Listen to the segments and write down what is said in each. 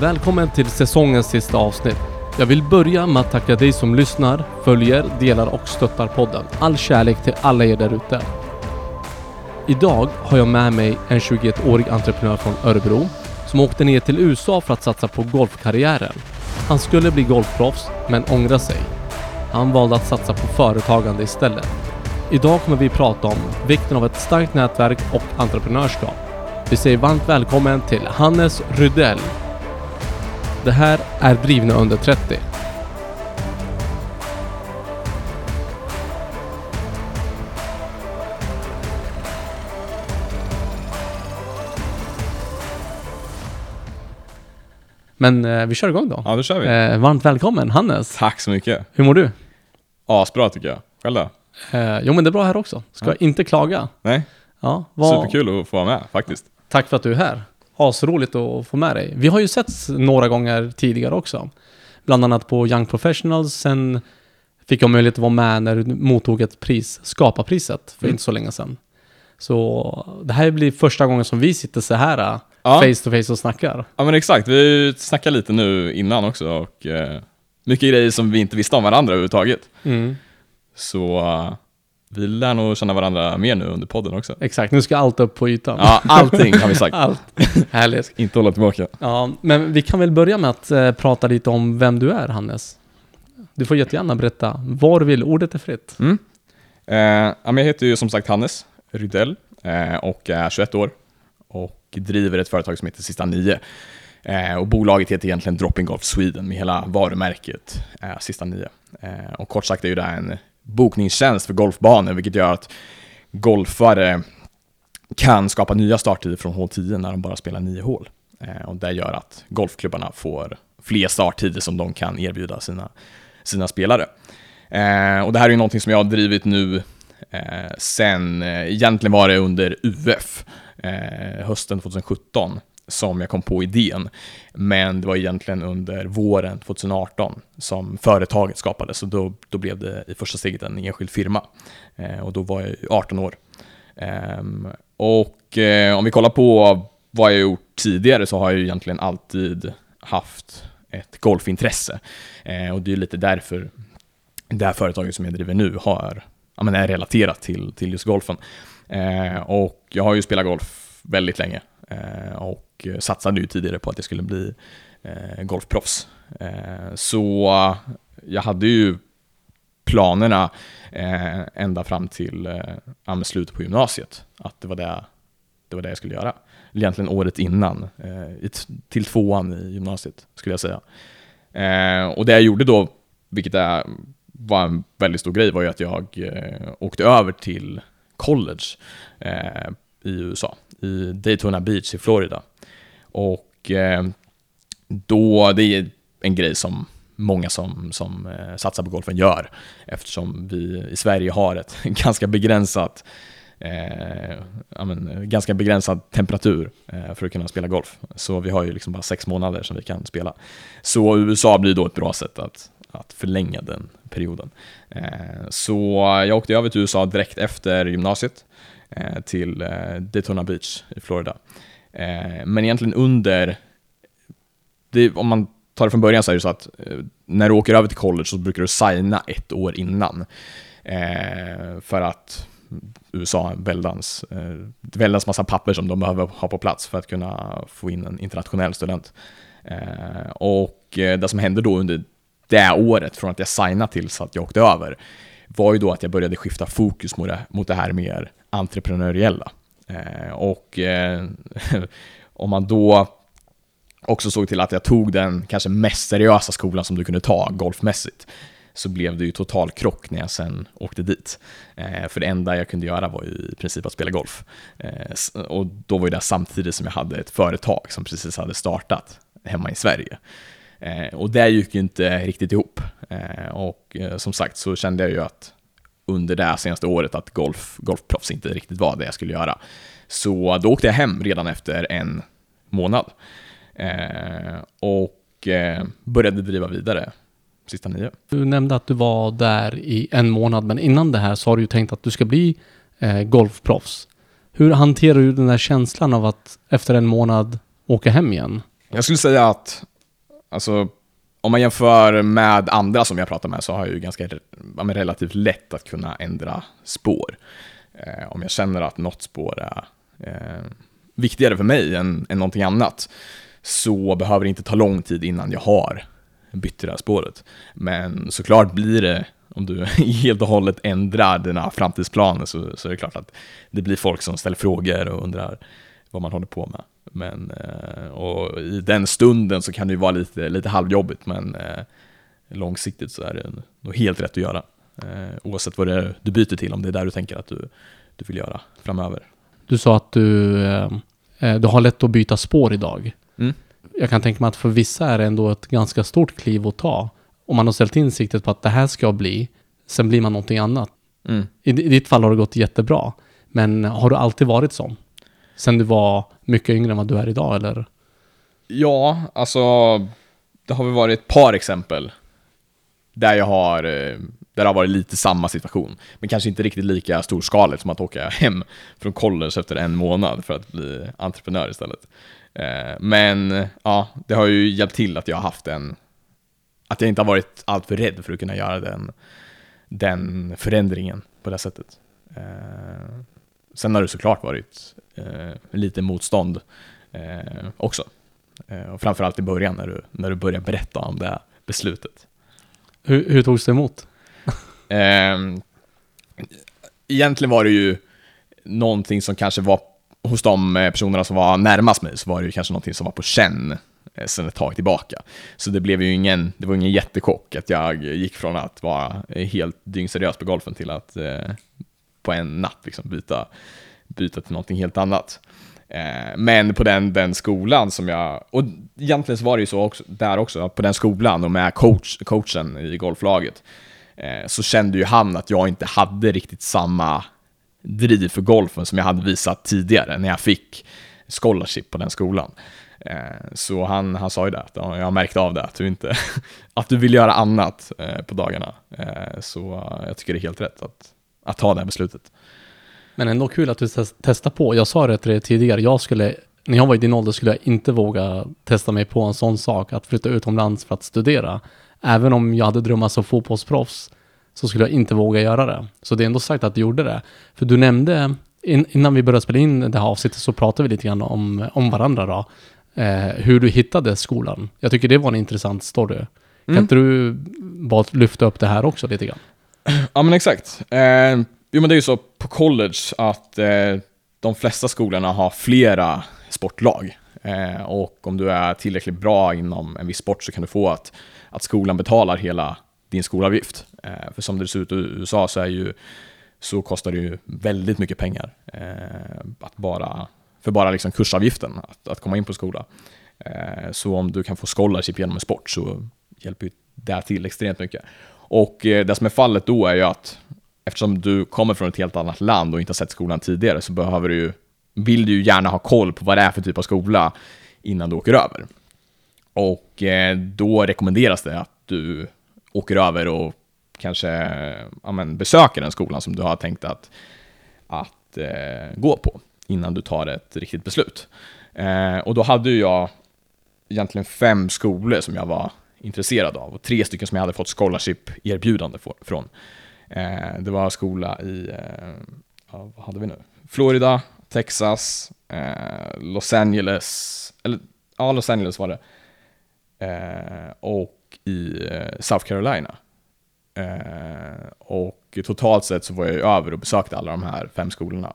Välkommen till säsongens sista avsnitt. Jag vill börja med att tacka dig som lyssnar, följer, delar och stöttar podden. All kärlek till alla er där ute. Idag har jag med mig en 21-årig entreprenör från Örebro som åkte ner till USA för att satsa på golfkarriären. Han skulle bli golfproffs, men ångrade sig. Han valde att satsa på företagande istället. Idag kommer vi prata om vikten av ett starkt nätverk och entreprenörskap. Vi säger varmt välkommen till Hannes Rydell. Det här är Drivna under 30. Men eh, vi kör igång då. Ja, då kör vi. Eh, varmt välkommen Hannes. Tack så mycket. Hur mår du? Asbra tycker jag. Själv då? Eh, jo men det är bra här också. Ska Ja. inte klaga. Nej? Ja, vad- Superkul att få vara med faktiskt. Tack för att du är här. Asroligt att få med dig. Vi har ju setts några gånger tidigare också. Bland annat på Young Professionals. Sen fick jag möjlighet att vara med när du mottog ett pris, Skaparpriset, för Mm. inte så länge sedan. Så det här blir första gången som vi sitter så här Ja. face to face och snackar. Ja men exakt, vi snackade lite nu innan också och eh, mycket grejer som vi inte visste om varandra överhuvudtaget. Mm. Så eh, vi lär nog känna varandra mer nu under podden också. Exakt, nu ska allt upp på ytan. Ja, allting har vi sagt. Allt. Härligt. Inte hålla tillbaka. Ja, men vi kan väl börja med att eh, prata lite om vem du är, Hannes. Du får jättegärna berätta var du vill. Ordet är fritt. Mm. Eh, ja, jag heter ju som sagt Hannes Rydell eh, och är 21 år och driver ett företag som heter Sista Nio. Eh, och bolaget heter egentligen Dropping Golf Sweden med hela varumärket eh, Sista Nio. Eh, och kort sagt är ju det en bokningstjänst för golfbanor vilket gör att golfare kan skapa nya starttider från hål 10 när de bara spelar 9 hål. Eh, och det gör att golfklubbarna får fler starttider som de kan erbjuda sina, sina spelare. Eh, och det här är ju någonting som jag har drivit nu eh, sen, eh, egentligen var det under UF, eh, hösten 2017, som jag kom på idén. Men det var egentligen under våren 2018 som företaget skapades och då, då blev det i första steget en enskild firma. Eh, och då var jag ju 18 år. Eh, och eh, om vi kollar på vad jag gjort tidigare så har jag ju egentligen alltid haft ett golfintresse. Eh, och det är lite därför det här företaget som jag driver nu har, ja, men är relaterat till, till just golfen. Eh, och jag har ju spelat golf väldigt länge eh, och eh, satsade ju tidigare på att jag skulle bli eh, golfproffs. Eh, så jag hade ju planerna eh, ända fram till eh, slutet på gymnasiet, att det var det, det var det jag skulle göra. Egentligen året innan, eh, i till tvåan i gymnasiet skulle jag säga. Eh, och det jag gjorde då, vilket är, var en väldigt stor grej, var ju att jag eh, åkte över till college eh, i USA, i Daytona Beach i Florida. Och eh, då, det är en grej som många som, som eh, satsar på golfen gör, eftersom vi i Sverige har ett ganska begränsat eh, men, ganska begränsad temperatur eh, för att kunna spela golf. Så vi har ju liksom bara sex månader som vi kan spela. Så USA blir då ett bra sätt att, att förlänga den perioden. Eh, så jag åkte över till USA direkt efter gymnasiet eh, till eh, Daytona Beach i Florida. Eh, men egentligen under, det, om man tar det från början så är det så att eh, när du åker över till college så brukar du signa ett år innan. Eh, för att USA har en väldans, eh, väldans massa papper som de behöver ha på plats för att kunna få in en internationell student. Eh, och eh, det som hände då under det året, från att jag signade till så att jag åkte över, var ju då att jag började skifta fokus mot det, mot det här mer entreprenöriella. Eh, och eh, om man då också såg till att jag tog den kanske mest seriösa skolan som du kunde ta golfmässigt, så blev det ju total krock när jag sen åkte dit. Eh, för det enda jag kunde göra var ju i princip att spela golf. Eh, och då var ju det samtidigt som jag hade ett företag som precis hade startat hemma i Sverige. Eh, och det gick ju inte riktigt ihop. Eh, och eh, som sagt så kände jag ju att under det senaste året att golf, golfproffs inte riktigt var det jag skulle göra. Så då åkte jag hem redan efter en månad. Eh, och eh, började driva vidare sista nio. Du nämnde att du var där i en månad, men innan det här så har du ju tänkt att du ska bli eh, golfproffs. Hur hanterar du den här känslan av att efter en månad åka hem igen? Jag skulle säga att, alltså, om man jämför med andra som jag pratar med så har jag ju ganska ja, men relativt lätt att kunna ändra spår. Eh, om jag känner att något spår är eh, viktigare för mig än, än någonting annat så behöver det inte ta lång tid innan jag har bytt det här spåret. Men såklart blir det, om du helt och hållet ändrar dina framtidsplaner så, så är det klart att det blir folk som ställer frågor och undrar vad man håller på med. Men, eh, och i den stunden så kan det ju vara lite, lite halvjobbigt, men eh, långsiktigt så är det nog helt rätt att göra. Eh, oavsett vad det är du byter till, om det är där du tänker att du, du vill göra framöver. Du sa att du, du har lätt att byta spår idag. Mm. Jag kan tänka mig att för vissa är det ändå ett ganska stort kliv att ta. Om man har ställt in siktet på att det här ska bli, sen blir man någonting annat. Mm. I, I ditt fall har det gått jättebra. Men har du alltid varit sån? Sen du var mycket yngre än vad du är idag, eller? Ja, alltså det har väl varit ett par exempel där jag har, eh, där det har varit lite samma situation. Men kanske inte riktigt lika storskaligt som att åka hem från college efter en månad för att bli entreprenör istället. Eh, men ja, det har ju hjälpt till att jag har haft en, att jag inte har varit alltför rädd för att kunna göra den, den förändringen på det sättet. Eh, sen har det såklart varit lite motstånd också. Och framförallt i början när du, när du börjar berätta om det beslutet. Hur, hur togs det emot? Eh, egentligen var det ju någonting som kanske var hos de eh, personerna som var närmast mig, så var det ju kanske någonting som var på känn eh, sen ett tag tillbaka. Så det blev ju ingen, det var ingen jättechock att jag gick från att vara helt dyngseriös på golfen till att eh, på en natt liksom byta, byta till någonting helt annat. Eh, men på den, den skolan som jag, och egentligen så var det ju så också, där också, på den skolan och med coach, coachen i golflaget, eh, så kände ju han att jag inte hade riktigt samma driv för golfen som jag hade visat tidigare när jag fick scholarship på den skolan. Eh, så han, han sa ju det, att jag har märkt av det, att du, inte, att du vill göra annat eh, på dagarna. Eh, så jag tycker det är helt rätt att, att ta det här beslutet. Men ändå kul att du testar på. Jag sa det till dig tidigare, jag skulle, när jag var i din ålder skulle jag inte våga testa mig på en sån sak, att flytta utomlands för att studera. Även om jag hade drömmar som fotbollsproffs, så skulle jag inte våga göra det. Så det är ändå sagt att du gjorde det. För du nämnde, innan vi började spela in det här avsnittet så pratade vi lite grann om, om varandra då. Eh, hur du hittade skolan. Jag tycker det var en intressant story. Mm. Kan inte du bara lyfta upp det här också lite grann? Ja men exakt. Eh, Jo men det är ju så på college att eh, de flesta skolorna har flera sportlag. Eh, och om du är tillräckligt bra inom en viss sport så kan du få att, att skolan betalar hela din skolavgift. Eh, för som det ser ut i USA så, är ju, så kostar det ju väldigt mycket pengar eh, att bara, för bara liksom kursavgiften att, att komma in på skola. Eh, så om du kan få scholarship genom en sport så hjälper ju det till extremt mycket. Och eh, det som är fallet då är ju att eftersom du kommer från ett helt annat land och inte har sett skolan tidigare så behöver du vill du ju gärna ha koll på vad det är för typ av skola innan du åker över. Och eh, då rekommenderas det att du åker över och kanske ja, men, besöker den skolan som du har tänkt att, att eh, gå på innan du tar ett riktigt beslut. Eh, och då hade ju jag egentligen fem skolor som jag var intresserad av och tre stycken som jag hade fått scholarship-erbjudande från. Eh, det var skola i, eh, ja, vad hade vi nu? Florida, Texas, eh, Los Angeles, eller ja, Los Angeles var det. Eh, och i eh, South Carolina. Eh, och totalt sett så var jag över och besökte alla de här fem skolorna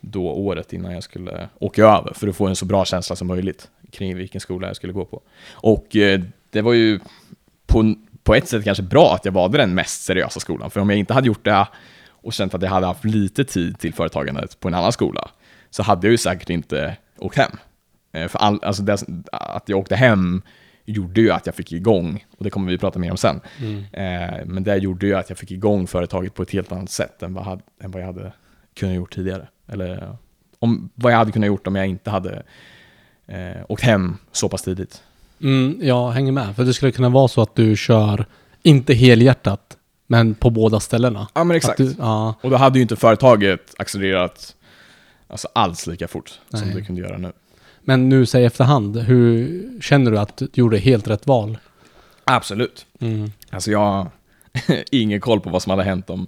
då året innan jag skulle åka över för att få en så bra känsla som möjligt kring vilken skola jag skulle gå på. Och eh, det var ju på på ett sätt kanske bra att jag valde den mest seriösa skolan, för om jag inte hade gjort det och känt att jag hade haft lite tid till företagandet på en annan skola, så hade jag ju säkert inte åkt hem. Eh, för all, alltså det, att jag åkte hem gjorde ju att jag fick igång, och det kommer vi prata mer om sen, mm. eh, men det gjorde ju att jag fick igång företaget på ett helt annat sätt än vad, än vad jag hade kunnat gjort tidigare. Eller om, vad jag hade kunnat gjort om jag inte hade eh, åkt hem så pass tidigt. Mm, jag hänger med. För det skulle kunna vara så att du kör, inte helhjärtat, men på båda ställena. Ja men exakt. Du, ja. Och då hade ju inte företaget accelererat alltså, alls lika fort Nej. som det kunde göra nu. Men nu säg efterhand, hur känner du att du gjorde helt rätt val? Absolut. Mm. Alltså jag har ingen koll på vad som hade hänt om,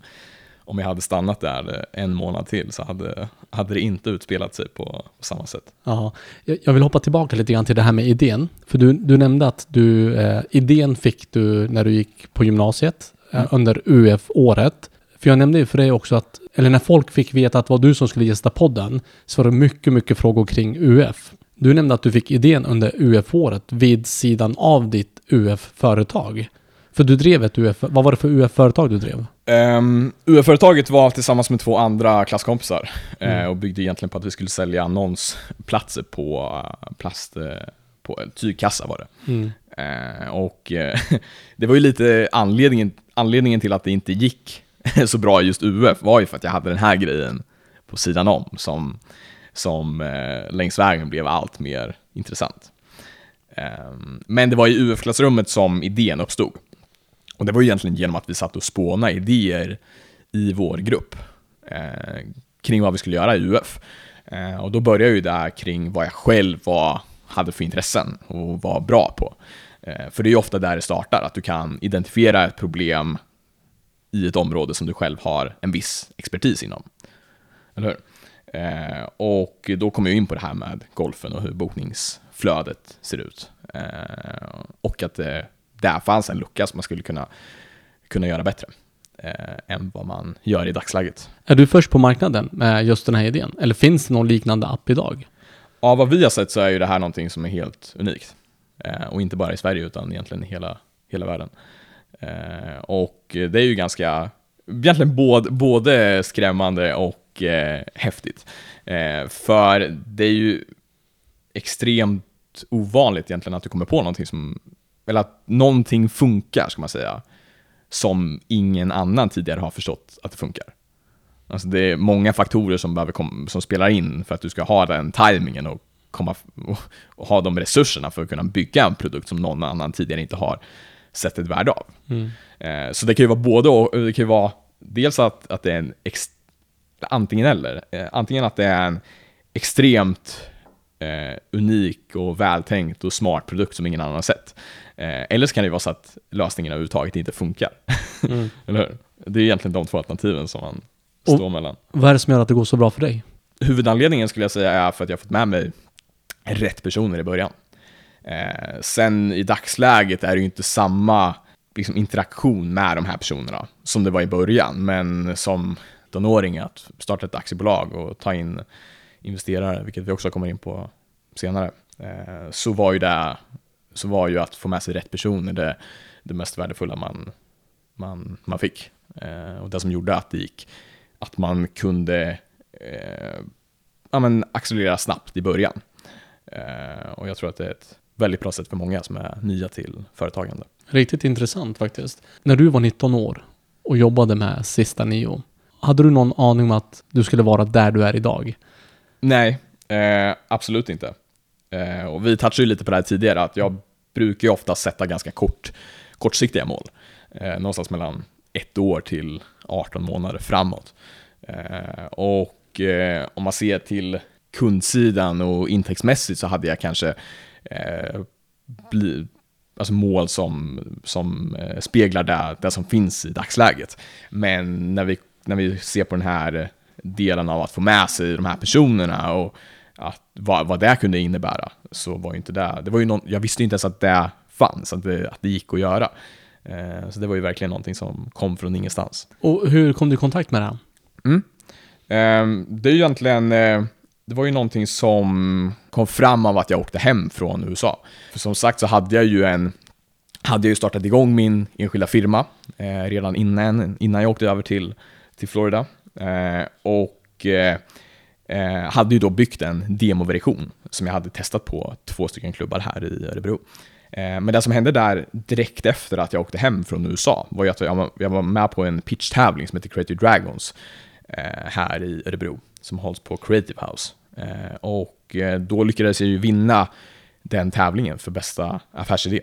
om jag hade stannat där en månad till så hade, hade det inte utspelat sig på, på samma sätt. Ja, jag jag vill hoppa tillbaka lite grann till det här med idén. För du, du nämnde att du, eh, idén fick du när du gick på gymnasiet eh, Mm. under UF-året. För jag nämnde ju för dig också att, eller när folk fick veta att det var du som skulle gästa podden, så var det mycket, mycket frågor kring UF. Du nämnde att du fick idén under UF-året vid sidan av ditt UF-företag. För du drev ett UF, vad var det för UF-företag du drev? Um, UF-företaget var tillsammans med två andra klasskompisar eh, Mm. och byggde egentligen på att vi skulle sälja annonsplatser på eh, plast, eh, på tygkassa var det. Mm. Eh, och det var ju lite anledningen, anledningen till att det inte gick så bra i just UF var ju för att jag hade den här grejen på sidan om som, som längs vägen blev allt mer intressant. Eh, men det var i UF-klassrummet som idén uppstod. Och det var ju egentligen genom att vi satt och spånade idéer i vår grupp eh, kring vad vi skulle göra i UF. Eh, och då började jag ju där kring vad jag själv var, hade för intressen och var bra på. Eh, för det är ju ofta där det startar, att du kan identifiera ett problem i ett område som du själv har en viss expertis inom. Eller hur? Eh, och då kommer jag in på det här med golfen och hur bokningsflödet ser ut. Eh, och att det där fanns en lucka som man skulle kunna, kunna göra bättre eh, än vad man gör i dagsläget. Är du först på marknaden med just den här idén? Eller finns det någon liknande app idag? Av vad vi har sett så är ju det här någonting som är helt unikt. Eh, och inte bara i Sverige utan egentligen i hela, hela världen. Eh, och det är ju ganska, egentligen både, både skrämmande och eh, häftigt. Eh, för det är ju extremt ovanligt egentligen att du kommer på någonting som, eller att någonting funkar ska man säga, som ingen annan tidigare har förstått att det funkar. Alltså det är många faktorer som, behöver kom, som spelar in för att du ska ha den tajmingen och, komma, och, och ha de resurserna för att kunna bygga en produkt som någon annan tidigare inte har sett ett värde av. Mm. Eh, så det kan ju vara både och, det kan ju vara dels att, att det är en ex, antingen eller, eh, antingen att det är en extremt eh, unik och vältänkt och smart produkt som ingen annan har sett. Eh, eller så kan det vara så att lösningen överhuvudtaget inte funkar. Mm. eller hur? Det är egentligen de två alternativen som man Och- står mellan. Vad är det som gör att det går så bra för dig? Huvudanledningen skulle jag säga är för att jag har fått med mig rätt personer i början. Eh, sen i dagsläget är det ju inte samma liksom, interaktion med de här personerna som det var i början, men som tonåring att starta ett aktiebolag och ta in investerare, vilket vi också kommer in på senare, eh, så var ju det så var ju att få med sig rätt personer det, det mest värdefulla man, man, man fick. Eh, och det som gjorde att det gick, att man kunde eh, ja, men accelerera snabbt i början. Eh, och jag tror att det är ett väldigt bra sätt för många som är nya till företagande. Riktigt intressant faktiskt. När du var 19 år och jobbade med Sista Nio, hade du någon aning om att du skulle vara där du är idag? Nej, eh, absolut inte. Eh, och vi touchade ju lite på det här tidigare, att jag brukar ju ofta sätta ganska kort, kortsiktiga mål. Eh, någonstans mellan ett år till 18 månader framåt. Eh, och eh, om man ser till kundsidan och intäktsmässigt så hade jag kanske eh, bli, alltså mål som, som eh, speglar det, det som finns i dagsläget. Men när vi, när vi ser på den här delen av att få med sig de här personerna och att, vad, vad det kunde innebära, så var ju inte det, det var ju någon, jag visste ju inte ens att det fanns, att det, att det gick att göra. Eh, så det var ju verkligen någonting som kom från ingenstans. Och hur kom du i kontakt med det? här? Ehm, det är ju egentligen, eh, det var ju någonting som kom fram av att jag åkte hem från USA. För som sagt så hade jag ju en, hade jag ju startat igång min enskilda firma eh, redan innan, innan jag åkte över till, till Florida. Eh, och eh, eh, hade ju då byggt en demoversion som jag hade testat på två stycken klubbar här i Örebro. Eh, Men det som hände där direkt efter att jag åkte hem från USA var ju att jag var- med på en pitchtävling som heter Creative Dragons eh, här i Örebro som hålls på Creative House. Eh, Och eh, då lyckades jag ju vinna den tävlingen för bästa affärsidé.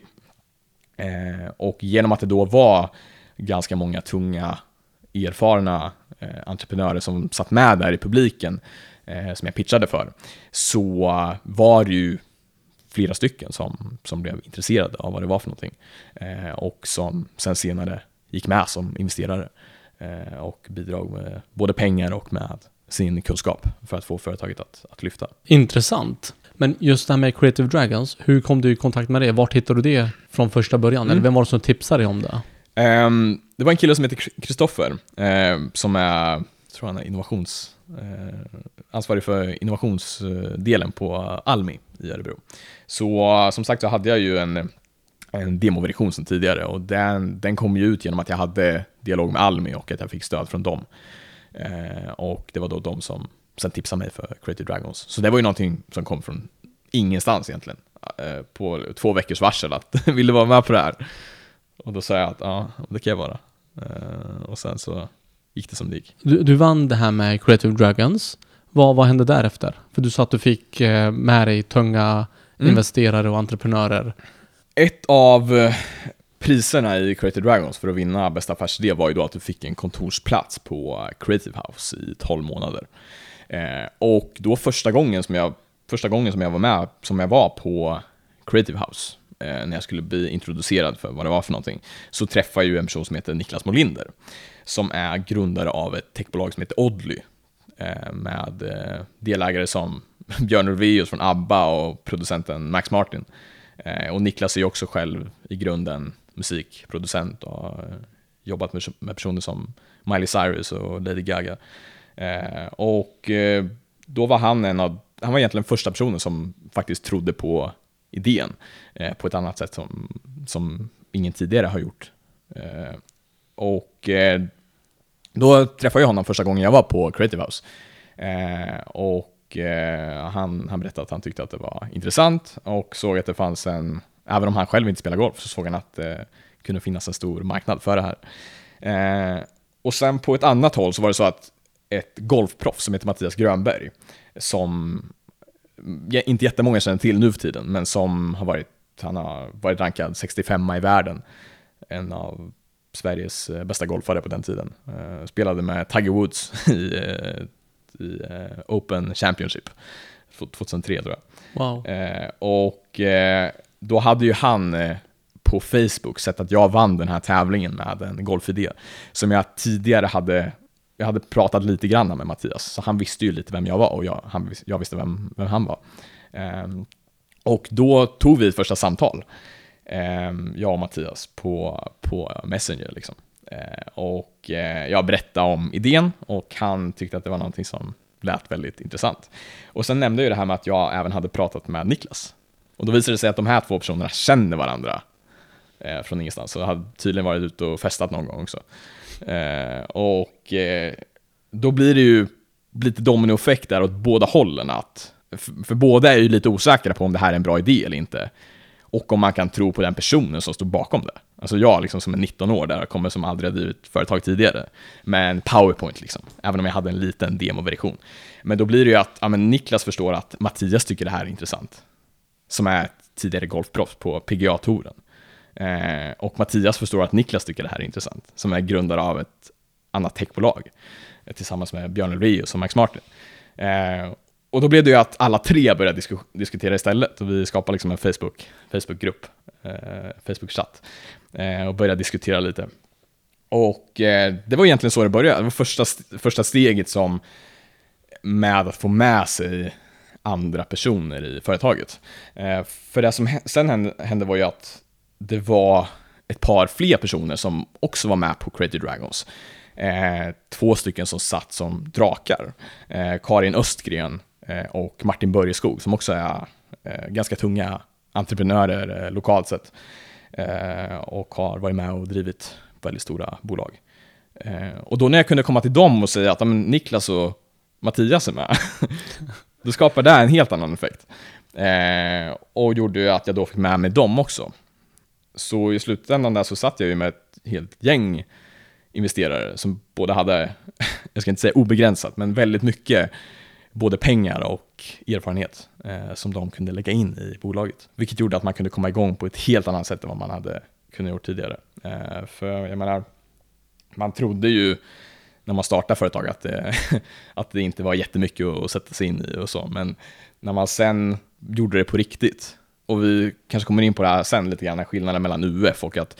Eh, Och genom att det då var ganska många tunga, erfarna eh, entreprenörer som satt med där i publiken eh, som jag pitchade för, så var det ju flera stycken som, som blev intresserade av vad det var för någonting. Eh, och som sen senare gick med som investerare eh, och bidrog med både pengar och med sin kunskap för att få företaget att, att lyfta. Intressant. Men just det här med Creative Dragons, hur kom du i kontakt med det? Vart hittade du det från första början? Mm. Eller vem var det som tipsade dig om det? Ehm, det var en kille som heter Kristoffer, eh, som är, tror han är innovations, eh, ansvarig för innovationsdelen på Almi i Örebro. Så som sagt så hade jag ju en, en demoversion sedan tidigare och den, den kom ju ut genom att jag hade dialog med Almi och att jag fick stöd från dem. Eh, och det var då de som sen tipsade mig för Creative Dragons. Så det var ju någonting som kom från ingenstans egentligen. Eh, på två veckors varsel att vill du vara med på det här? Och då sa jag att ja, det kan jag vara. Eh, och sen så gick det som det gick. Du, du vann det här med Creative Dragons. Vad, vad hände därefter? För du sa att du fick eh, med dig tunga Mm. investerare och entreprenörer. Ett av eh, priserna i Creative Dragons för att vinna bästa affärsidé var ju då att du fick en kontorsplats på Creative House i 12 månader. Och då första gången som jag, första gången som jag var med, som jag var på Creative House, Eh, när jag skulle bli introducerad för vad det var för någonting, så träffade jag ju en person som heter Niklas Molinder, som är grundare av ett techbolag som heter Oddly, eh, med eh, delägare som Björn Ulvaeus från ABBA och producenten Max Martin. Eh, och Niklas är ju också själv i grunden musikproducent och har jobbat med, med personer som Miley Cyrus och Lady Gaga. Eh, och eh, då var han en av, han var egentligen första personen som faktiskt trodde på idén eh, på ett annat sätt som, som ingen tidigare har gjort. Eh, och eh, då träffade jag honom första gången jag var på Creative House. Eh, och eh, han, han berättade att han tyckte att det var intressant och såg att det fanns en, även om han själv inte spelar golf, så såg han att det kunde finnas en stor marknad för det här. Eh, och sen på ett annat håll så var det så att ett golfproffs som heter Mattias Grönberg, som inte jättemånga känner till nu för tiden, men som har varit, han har varit rankad 65 i världen, en av Sveriges eh, bästa golfare på den tiden. Eh, spelade med Tiger Woods i, eh, i Open Championship 2003 tror jag. Wow. Och då hade ju han på Facebook sett att jag vann den här tävlingen med en golfidé som jag tidigare hade jag hade pratat lite grann med Mattias, så han visste ju lite vem jag var och jag, han, jag visste vem, vem han var. Um, och då tog vi ett första samtal, um, jag och Mattias, på, på Messenger. Liksom. Uh, och uh, jag berättade om idén och han tyckte att det var någonting som lät väldigt intressant. Och sen nämnde jag det här med att jag även hade pratat med Niklas. Och då visade det sig att de här två personerna känner varandra eh, från ingenstans. Och hade tydligen varit ute och festat någon gång också. Eh, och eh, då blir det ju lite dominoeffekt där åt båda hållen. Att, för, för båda är ju lite osäkra på om det här är en bra idé eller inte. Och om man kan tro på den personen som står bakom det. Alltså jag liksom som är 19 år där, kommer som aldrig har drivit företag tidigare. Med en powerpoint liksom, även om jag hade en liten demoversion. Men då blir det ju att ja, men Niklas förstår att Mattias tycker det här är intressant. Som är ett tidigare golfproffs på PGA-touren. Eh, och Mattias förstår att Niklas tycker det här är intressant, som är grundare av ett annat techbolag. Eh, tillsammans med Björn Ulvaeus och Max Martin. Eh, och då blev det ju att alla tre började disku diskutera istället och vi skapade liksom en Facebook, Facebookgrupp, eh, Facebook-chatt eh, och började diskutera lite. Och eh, det var egentligen så det började, det var första, st första steget som med att få med sig andra personer i företaget. Eh, för det som sen hände, hände var ju att det var ett par fler personer som också var med på Creative Dragons. Eh, två stycken som satt som drakar. Eh, Karin Östgren eh, och Martin Börjeskog som också är eh, ganska tunga entreprenörer eh, lokalt sett. Eh, och har varit med och drivit väldigt stora bolag. Eh, och då när jag kunde komma till dem och säga att men, Niklas och Mattias är med, då skapade det en helt annan effekt. Eh, och gjorde ju att jag då fick med mig dem också. Så i slutändan där så satt jag ju med ett helt gäng investerare som både hade, jag ska inte säga obegränsat, men väldigt mycket både pengar och erfarenhet eh, som de kunde lägga in i bolaget. Vilket gjorde att man kunde komma igång på ett helt annat sätt än vad man hade kunnat gjort tidigare. Eh, för jag menar, man trodde ju när man startar företag att det, att det inte var jättemycket att sätta sig in i och så. Men när man sen gjorde det på riktigt, och vi kanske kommer in på det här sen lite grann, skillnaden mellan UF och att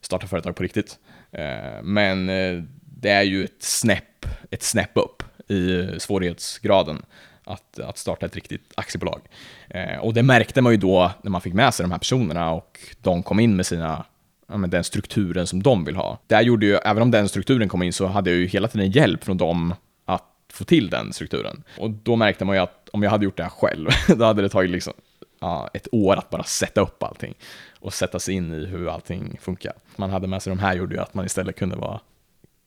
starta företag på riktigt. Eh, men eh, det är ju ett snäpp, ett snäpp upp i eh, svårighetsgraden att, att starta ett riktigt aktiebolag. Och det märkte man ju då när man fick med sig de här personerna och de kom in med sina ja, men den strukturen som de vill ha. Där gjorde ju, även om den strukturen kom in så hade jag ju hela tiden hjälp från dem att få till den strukturen. Och då märkte man ju att om jag hade gjort det här själv, då hade det tagit liksom ja, ett år att bara sätta upp allting och sätta sig in i hur allting funkar. Man hade med sig de här gjorde ju att man istället kunde vara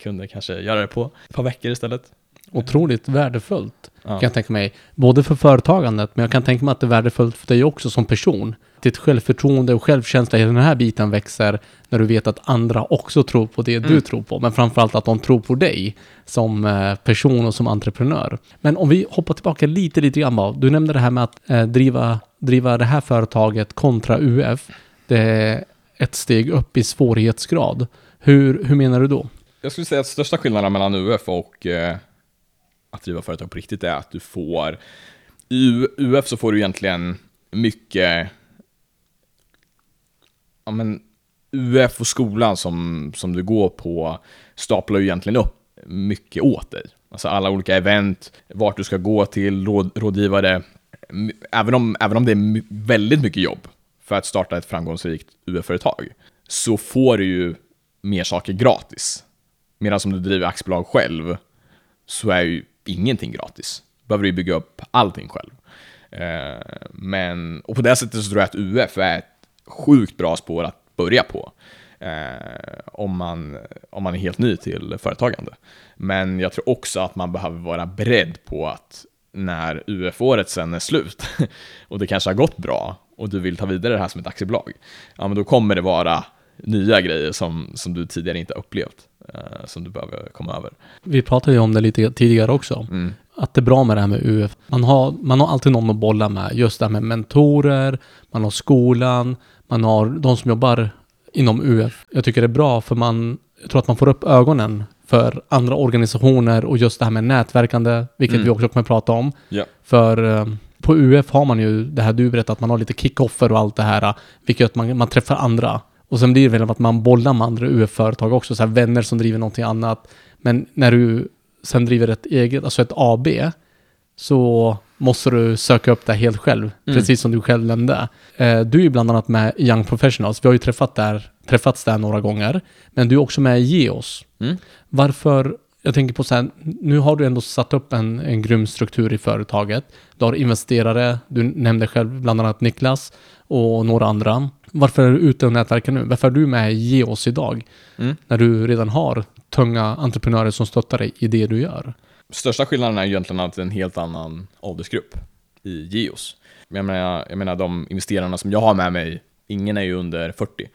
kunde kanske göra det på ett par veckor istället. Otroligt värdefullt, Ja. kan jag tänka mig. Både för företagandet, men jag kan tänka mig att det är värdefullt för dig också som person. Ditt självförtroende och självkänsla i den här biten växer när du vet att andra också tror på det du Mm. tror på. Men framförallt att de tror på dig som eh, person och som entreprenör. Men om vi hoppar tillbaka lite, lite grann bara. Du nämnde det här med att eh, driva, driva det här företaget kontra UF. Det är ett steg upp i svårighetsgrad. Hur, hur menar du då? Jag skulle säga att största skillnaden mellan UF och eh, att driva företag på riktigt är att du får i UF så får du egentligen mycket ja, men UF och skolan som, som du går på staplar ju egentligen upp mycket åt dig. Alltså alla olika event, vart du ska gå till, råd, rådgivare. Även om, även om det är väldigt mycket jobb för att starta ett framgångsrikt UF-företag, så får du ju mer saker gratis. Medan om du driver aktiebolag själv, så är ju ingenting gratis. Då behöver du ju bygga upp allting själv. Eh, men, och på det sättet så tror jag att UF är ett sjukt bra spår att börja på. Eh, om, man, om man är helt ny till företagande. Men jag tror också att man behöver vara beredd på att när UF-året sen är slut och det kanske har gått bra och du vill ta vidare det här som ett aktiebolag, ja men då kommer det vara nya grejer som, som du tidigare inte har upplevt, eh, som du behöver komma över. Vi pratade ju om det lite tidigare också. Mm. Att det är bra med det här med UF. Man har, man har alltid någon att bolla med. Just det här med mentorer, man har skolan, man har de som jobbar inom UF. Jag tycker det är bra för man, jag tror att man får upp ögonen för andra organisationer och just det här med nätverkande, vilket Mm. vi också kommer att prata om. Ja. För eh, på UF har man ju det här du berättade, att man har lite kickoffer och allt det här, vilket gör att man, man träffar andra. Och sen blir det väl att man bollar med andra UF-företag också, så här vänner som driver någonting annat. Men när du sen driver ett eget, alltså ett AB, så måste du söka upp det helt själv, Mm. precis som du själv nämnde. Eh, du är ju bland annat med Young Professionals, vi har ju träffat där, träffats där några gånger, men du är också med i Geos. Mm. Varför, jag tänker på så här, nu har du ändå satt upp en, en grym struktur i företaget. Du har investerare, du nämnde själv bland annat Niklas och några andra. Varför är du ute och nätverkar nu? Varför är du med i Geos idag? Mm. När du redan har tunga entreprenörer som stöttar dig i det du gör. Största skillnaden är ju egentligen att det är en helt annan åldersgrupp i Geos. Jag menar, jag menar de investerarna som jag har med mig, ingen är ju under 40.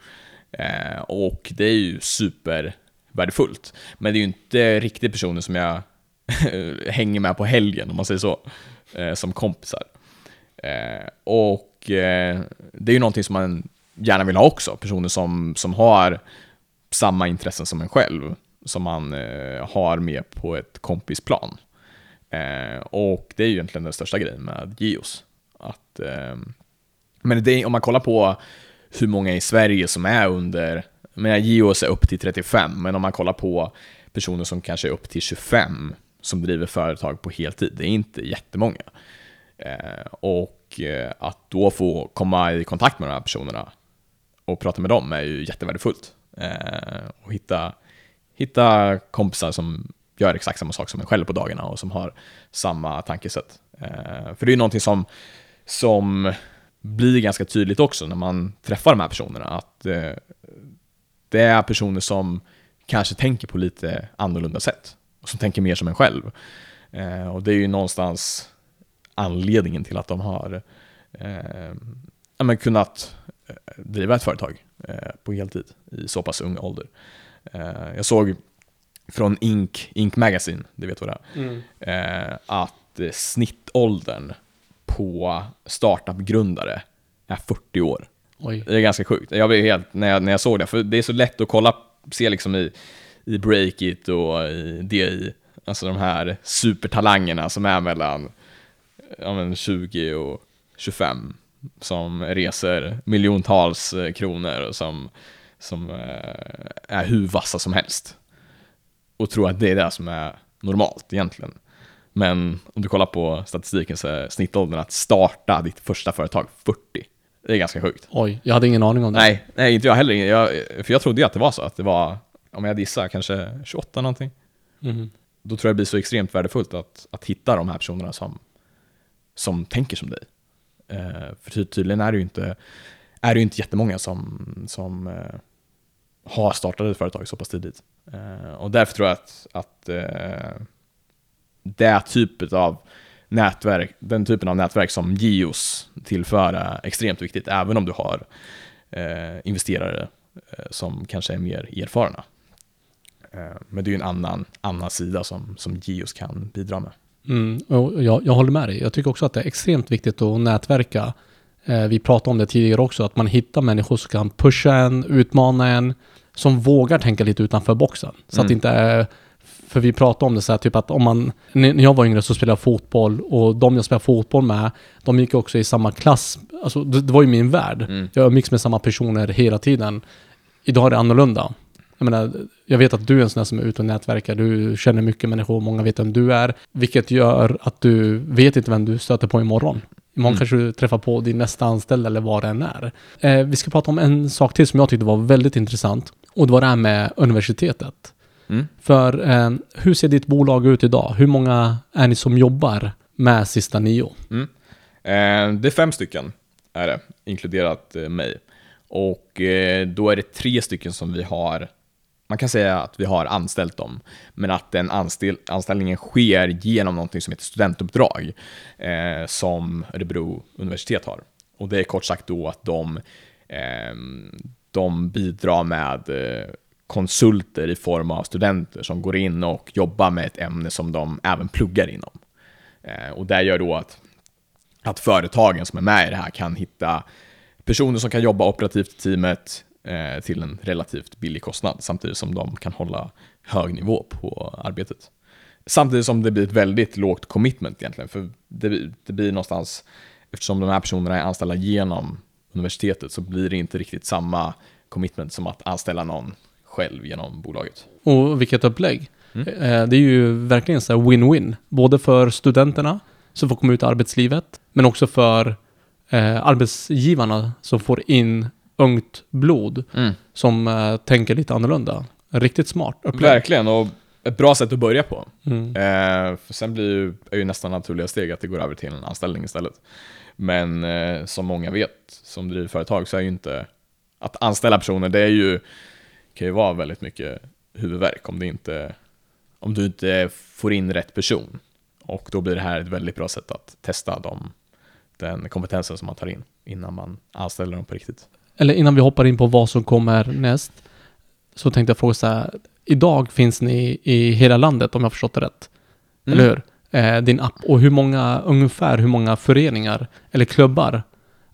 Eh, och det är ju supervärdefullt. Men det är ju inte riktigt personer som jag hänger med på helgen, om man säger så, eh, som kompisar. Eh, och eh, det är ju någonting som man gärna vill ha också, personer som, som har samma intressen som en själv, som man eh, har med på ett kompisplan. Eh, och det är ju egentligen den största grejen med Geos. Att, eh, men det, om man kollar på hur många i Sverige som är under, men Geos är upp till 35, men om man kollar på personer som kanske är upp till 25 som driver företag på heltid, det är inte jättemånga. Eh, och eh, att då få komma i kontakt med de här personerna och prata med dem är ju jättevärdefullt. Eh, och hitta, hitta kompisar som gör exakt samma sak som en själv på dagarna och som har samma tankesätt. Eh, för det är ju någonting som, som blir ganska tydligt också när man träffar de här personerna, att eh, det är personer som kanske tänker på lite annorlunda sätt och som tänker mer som en själv. Eh, och det är ju någonstans anledningen till att de har eh, kunnat driva ett företag eh, på heltid i så pass ung ålder. Eh, jag såg från Ink, Ink Magazine, det vet vad det är, eh, att eh, snittåldern på startup-grundare är 40 år. Oj. Det är ganska sjukt. Jag blev helt, när jag, när jag såg det, för det är så lätt att kolla, se liksom i, i Breakit och i DI. Alltså de här supertalangerna som är mellan ja, men 20 och 25 som reser miljontals kronor och som, som eh, är hur vassa som helst. Och tror att det är det som är normalt egentligen. Men om du kollar på statistiken så är snittåldern att starta ditt första företag 40. Det är ganska sjukt. Oj, jag hade ingen aning om det. Nej, nej inte jag heller. Jag, för jag trodde ju att det var så, att det var, om jag gissar, kanske 28 någonting. Mhm. Då tror jag det blir så extremt värdefullt att, att hitta de här personerna som, som tänker som dig. Eh, för ty- tydligen är det ju inte, är det ju inte jättemånga som, som eh, har startat ett företag så pass tidigt. Eh, och därför tror jag att, att eh, det typet av nätverk, den typen av nätverk som Geos tillför är extremt viktigt, även om du har eh, investerare som kanske är mer erfarna. Men det är ju en annan, annan sida som, som Geos kan bidra med. Mm, och jag, jag håller med dig. Jag tycker också att det är extremt viktigt att nätverka. Eh, vi pratade om det tidigare också, att man hittar människor som kan pusha en, utmana en, som vågar tänka lite utanför boxen. Så att Mm. det inte är... För vi pratade om det så här, typ att om man... När jag var yngre så spelade jag fotboll och de jag spelade fotboll med, de gick också i samma klass. Alltså det, det var ju min värld. Mm. Jag umgicks med samma personer hela tiden. Idag är det annorlunda. Jag menar, jag vet att du är en sån där som är ute och nätverkar, du känner mycket människor, många vet vem du är, vilket gör att du vet inte vem du stöter på imorgon. Imorgon Mm. kanske du träffar på din nästa anställd eller vad det än är. Eh, vi ska prata om en sak till som jag tyckte var väldigt intressant, och det var det här med universitetet. Mm. För eh, hur ser ditt bolag ut idag? Hur många är ni som jobbar med Sista Nio? Mm. Eh, det är fem stycken, är det, inkluderat eh, mig. Och eh, då är det tre stycken som vi har, man kan säga att vi har anställt dem, men att den anställ, anställningen sker genom någonting som heter studentuppdrag, eh, som Örebro universitet har. Och det är kort sagt då att de, eh, de bidrar med eh, konsulter i form av studenter som går in och jobbar med ett ämne som de även pluggar inom. Eh, och det gör då att, att företagen som är med i det här kan hitta personer som kan jobba operativt i teamet eh, till en relativt billig kostnad, samtidigt som de kan hålla hög nivå på arbetet. Samtidigt som det blir ett väldigt lågt commitment egentligen, för det, det blir någonstans, eftersom de här personerna är anställda genom universitetet, så blir det inte riktigt samma commitment som att anställa någon själv genom bolaget. Och vilket upplägg. Mm. Eh, Det är ju verkligen så win-win. Både för studenterna som får komma ut i arbetslivet, men också för eh, arbetsgivarna som får in ungt blod som eh, tänker lite annorlunda. Riktigt smart upplägg. Verkligen, och ett bra sätt att börja på. Mm. Eh, för sen blir ju, är ju nästan naturliga steg att det går över till en anställning istället. Men eh, som många vet, som driver företag, så är ju inte att anställa personer, det är ju, kan ju vara väldigt mycket huvudvärk om, det inte, om du inte får in rätt person. Och då blir det här ett väldigt bra sätt att testa dem, den kompetensen som man tar in innan man anställer dem på riktigt. Eller innan vi hoppar in på vad som kommer näst, så tänkte jag fråga så här. Idag finns ni i hela landet om jag har förstått det rätt. Mm. Eller hur? Eh, din app. Och hur många, ungefär hur många föreningar eller klubbar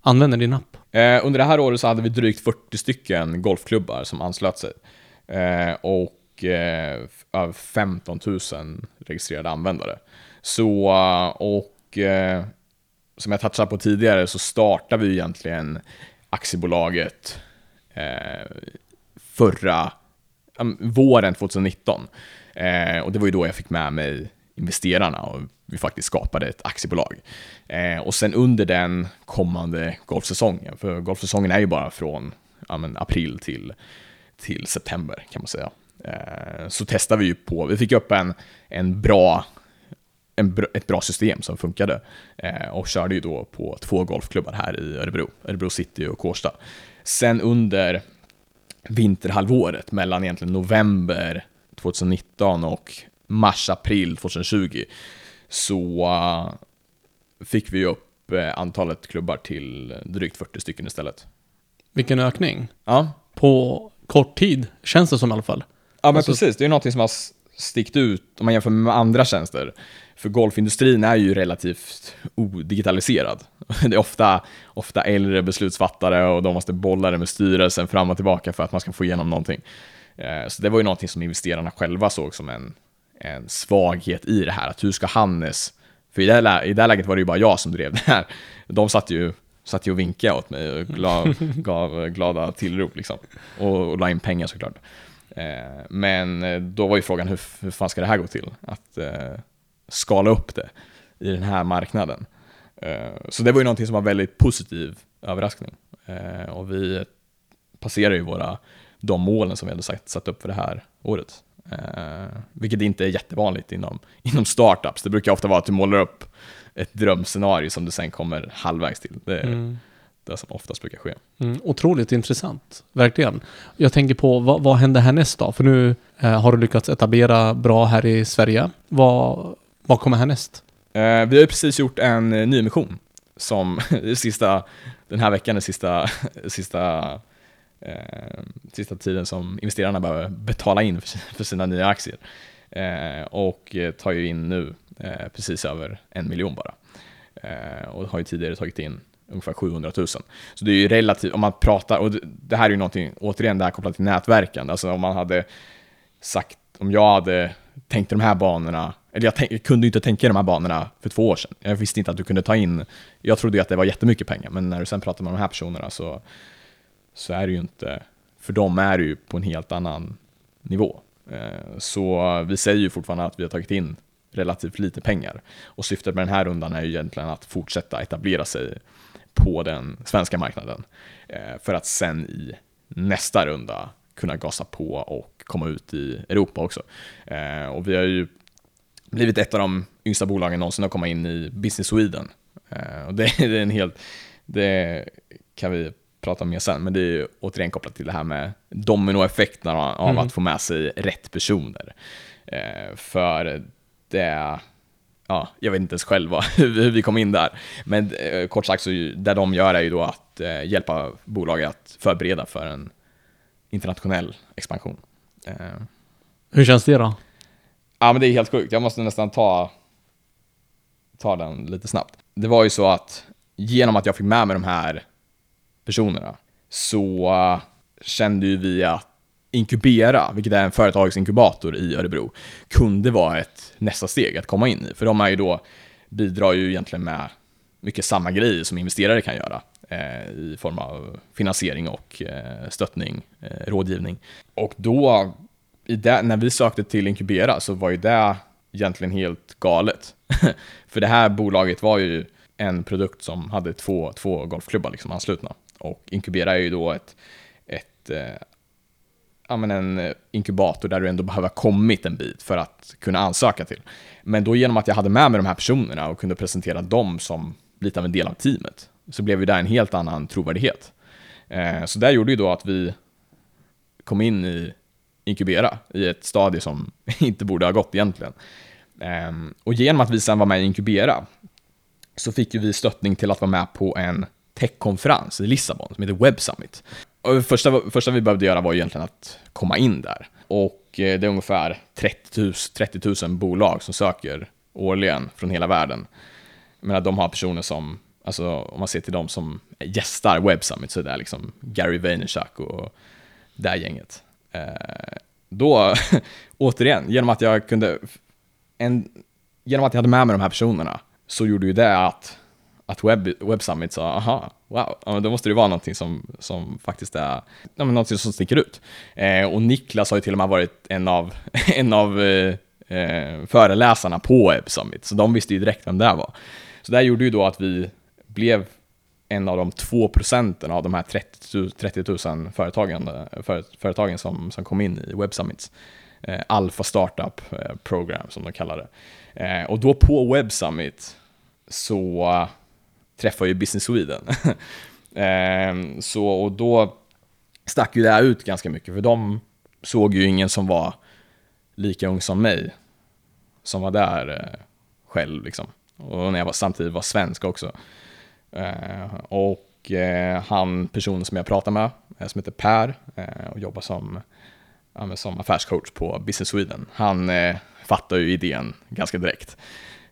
använder din app? Eh, under det här året så hade vi drygt 40 stycken golfklubbar som anslöt sig. Eh, och eh, över 15 000 registrerade användare. Så, och eh, som jag touchade på tidigare så startade vi egentligen aktiebolaget eh, förra våren 2019. Eh, och det var ju då jag fick med mig investerarna och vi faktiskt skapade ett aktiebolag. Eh, och sen under den kommande golfsäsongen, för golfsäsongen är ju bara från ja, men april till, till september kan man säga. Eh, så testade vi ju på, vi fick upp en, en bra en, ett bra system som funkade eh, och körde ju då på två golfklubbar här i Örebro, Örebro City och Kårsta. Sen under vinterhalvåret mellan egentligen november 2019 och mars-april 2020 så eh, fick vi upp eh, antalet klubbar till drygt 40 stycken istället. Vilken ökning. Ja, På kort tid, känns det som i alla fall. Ja men Alltså- precis, det är ju någonting som har stickt ut om man jämför med andra tjänster. För golfindustrin är ju relativt odigitaliserad. Det är ofta, ofta äldre beslutsfattare och de måste bolla det med styrelsen fram och tillbaka för att man ska få igenom någonting. Eh, så det var ju någonting som investerarna själva såg som en, en svaghet i det här, att hur ska Hannes, för i det, här, i det här läget var det ju bara jag som drev det här, de satt ju satt ju och vinkade åt mig och gav, gav glada tillrop liksom. Och, och la in pengar såklart. Eh, men då var ju frågan hur, hur fan ska det här gå till? Att eh, skala upp det i den här marknaden. Eh, så det var ju någonting som var väldigt positiv överraskning. Eh, och vi passerar ju våra, de målen som vi hade sagt, satt upp för det här året. Eh, vilket inte är jättevanligt inom, inom startups. Det brukar ofta vara att du målar upp ett drömscenario som du sen kommer halvvägs till. Det är mm. det som oftast brukar ske. Mm, otroligt intressant, verkligen. Jag tänker på vad, vad händer härnäst då? För nu eh, har du lyckats etablera bra här i Sverige. Vad, vad kommer härnäst? Eh, vi har ju precis gjort en eh, nyemission som sista, den här veckan är sista, sista, eh, sista tiden som investerarna behöver betala in för, för sina nya aktier. Eh, och eh, tar ju in nu eh, precis över en miljon bara. Eh, och har ju tidigare tagit in ungefär 700 000. Så det är ju relativt, om man pratar, och det här är ju någonting, återigen det här kopplat till nätverkande, alltså om man hade sagt, om jag hade tänkt i de här banorna, eller jag, tänk, jag kunde inte tänka i de här banorna för två år sedan. Jag visste inte att du kunde ta in, jag trodde ju att det var jättemycket pengar, men när du sen pratar med de här personerna så, så är det ju inte, för dem är det ju på en helt annan nivå. Eh, så vi säger ju fortfarande att vi har tagit in relativt lite pengar. Och syftet med den här rundan är ju egentligen att fortsätta etablera sig på den svenska marknaden. Eh, för att sen i nästa runda kunna gasa på och komma ut i Europa också. Eh, och vi har ju blivit ett av de yngsta bolagen någonsin att komma in i Business Sweden. Och det är en helt, det kan vi prata mer sen, men det är återigen kopplat till det här med dominoeffekterna av mm. att få med sig rätt personer. Eh, för det, ja, jag vet inte ens själv hur vi kom in där. Men eh, kort sagt, så det de gör är ju då att eh, hjälpa bolaget att förbereda för en internationell expansion. Eh. Hur känns det då? Ja, men det är helt sjukt. Jag måste nästan ta, ta den lite snabbt. Det var ju så att genom att jag fick med mig de här personerna så eh, kände ju vi att Inkubera, vilket är en företagsinkubator i Örebro, kunde vara ett nästa steg att komma in i. För de är ju då, bidrar ju egentligen med mycket samma grejer som investerare kan göra eh, i form av finansiering och eh, stöttning, eh, rådgivning. Och då, det, när vi sökte till Inkubera så var ju det egentligen helt galet. För det här bolaget var ju en produkt som hade två, två golfklubbar liksom anslutna. Och Inkubera är ju då ett, ett eh, ja, men en eh, inkubator där du ändå behöver ha kommit en bit för att kunna ansöka till. Men då genom att jag hade med mig de här personerna och kunde presentera dem som lite av en del av teamet, så blev ju det en helt annan trovärdighet. Eh, så det gjorde ju då att vi kom in i Inkubera i ett stadie som inte borde ha gått egentligen. Ehm, och genom att vi sen var med i Inkubera så fick ju vi stöttning till att vara med på en techkonferens i Lissabon som heter Web Summit. Och första, första vi behövde göra var egentligen att komma in där. Och eh, det är ungefär 30 000, 30 000 bolag som söker årligen från hela världen. Jag menar, de har personer som, alltså om man ser till de som gästar Web Summit så är det liksom Gary Vaynerchuk och det här gänget. Eh, då, återigen, genom att jag kunde, en, genom att jag hade med mig de här personerna så gjorde ju det att att Web, Web Summit sa, aha, wow, ja, då måste det vara någonting som, som faktiskt är, ja, men någonting som sticker ut. Eh, och Niklas har ju till och med varit en av, en av eh, eh, föreläsarna på Web Summit, så de visste ju direkt vem det var. Så det gjorde ju då att vi blev en av de två procenten av de här 30, 30 000 företagen, eh, för, företagen som, som kom in i Web Summits. Eh, Alpha Startup eh, Program som de kallar det. Eh, och då på Web Summit så eh, träffar ju Business Sweden. eh, så, och då stack ju det här ut ganska mycket, för de såg ju ingen som var lika ung som mig, som var där eh, själv liksom. Och när jag var, samtidigt var svensk också. Eh, och eh, han, personen som jag pratar med, eh, som heter Per eh, och jobbar som, ja, som affärscoach på Business Sweden, han eh, fattar ju idén ganska direkt.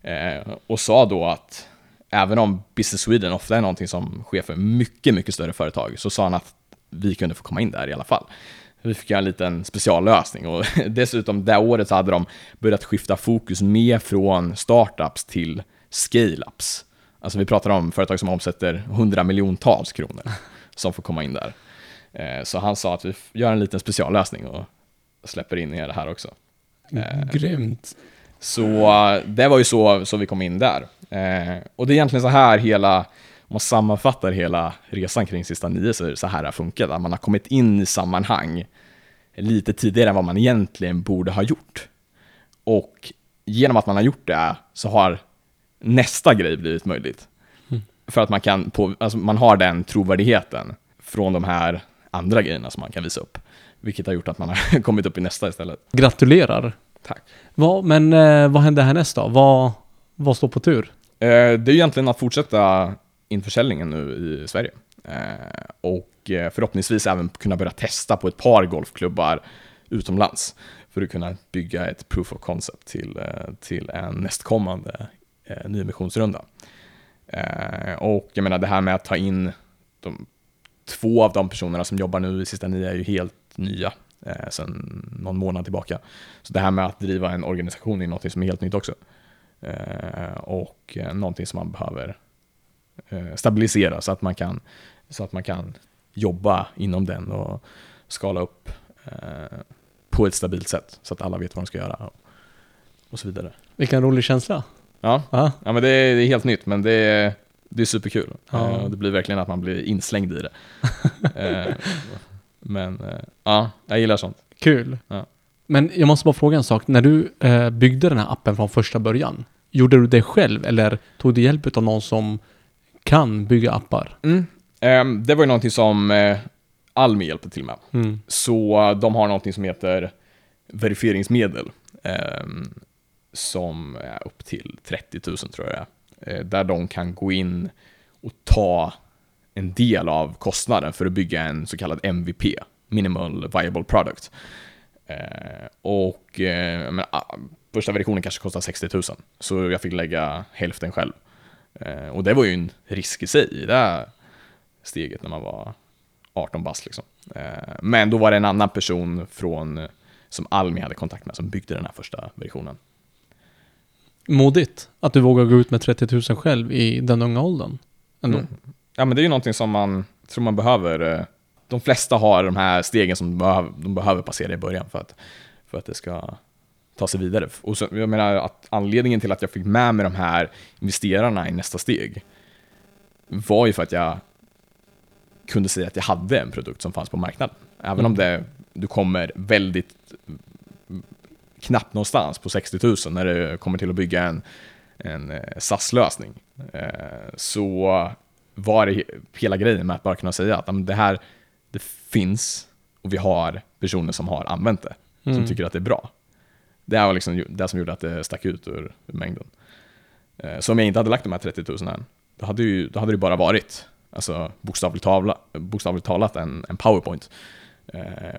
Eh, och sa då att även om Business Sweden ofta är någonting som sker för mycket, mycket större företag, så sa han att vi kunde få komma in där i alla fall. vi fick göra en liten speciallösning och dessutom det året så hade de börjat skifta fokus mer från startups till scale-ups. Alltså vi pratar om företag som omsätter 100 miljontals kronor som får komma in där. Eh, så han sa att vi gör en liten speciallösning och släpper in er här också. Eh, Grymt. Så det var ju så, så vi kom in där. Eh, och det är egentligen så här hela, om man sammanfattar hela resan kring sista nio så är det så här det har funkat. Att man har kommit in i sammanhang lite tidigare än vad man egentligen borde ha gjort. Och genom att man har gjort det så har nästa grej blivit möjligt. Mm. För att man kan, på, alltså man har den trovärdigheten från de här andra grejerna som man kan visa upp. Vilket har gjort att man har kommit upp i nästa istället. Gratulerar! Tack. Va, men eh, vad händer härnäst då? Vad, vad står på tur? Eh, det är egentligen att fortsätta införsäljningen nu i Sverige. Eh, och eh, förhoppningsvis även kunna börja testa på ett par golfklubbar utomlands. För att kunna bygga ett proof of concept till, eh, till en nästkommande eh, nyemissionsrunda. Eh, och jag menar det här med att ta in de, två av de personerna som jobbar nu i sista nio är ju helt nya eh, sedan någon månad tillbaka. Så det här med att driva en organisation är något som är helt nytt också. Eh, och eh, någonting som man behöver eh, stabilisera så att man kan, så att man kan jobba inom den och skala upp eh, på ett stabilt sätt så att alla vet vad de ska göra och, och så vidare. Vilken rolig känsla. Ja, ja men det är, det är helt nytt men det är, det är superkul. Ja. Eh, det blir verkligen att man blir inslängd i det. Eh, men eh, ja, jag gillar sånt. Kul. Ja. Men jag måste bara fråga en sak. När du byggde den här appen från första början, gjorde du det själv eller tog du hjälp av någon som kan bygga appar? Mm. Um, det var ju någonting som uh, Almi hjälpte till med. Mm. Så uh, de har någonting som heter verifieringsmedel. Um, som är upp till 30 000 tror jag uh, Där de kan gå in och ta en del av kostnaden för att bygga en så kallad MVP, Minimal Viable Product. Eh, och eh, men, ah, första versionen kanske kostar 60 000, så jag fick lägga hälften själv. Och det var ju en risk i sig det här steget när man var 18 bast liksom. Men då var det en annan person från, som Almi hade kontakt med som byggde den här första versionen. Modigt att du vågar gå ut med 30 000 själv i den unga åldern. Ändå. Mm. Ja men det är ju någonting som man tror man behöver. Eh, de flesta har de här stegen som de behöver, de behöver passera i början för att, för att det ska ta sig vidare. Och så, jag menar att anledningen till att jag fick med mig de här investerarna i nästa steg var ju för att jag kunde säga att jag hade en produkt som fanns på marknaden. Även mm. om det, du kommer väldigt knappt någonstans på 60 000 när det kommer till att bygga en, en eh, SAS-lösning. Eh, så var det hela grejen med att bara kunna säga att det här det finns och vi har personer som har använt det, mm. som tycker att det är bra. Det var liksom det som gjorde att det stack ut ur, mängden. Eh, så om jag inte hade lagt de här 30 000 än, då hade, ju, då hade det bara varit alltså, bokstavligt, tavla, bokstavligt talat en, en powerpoint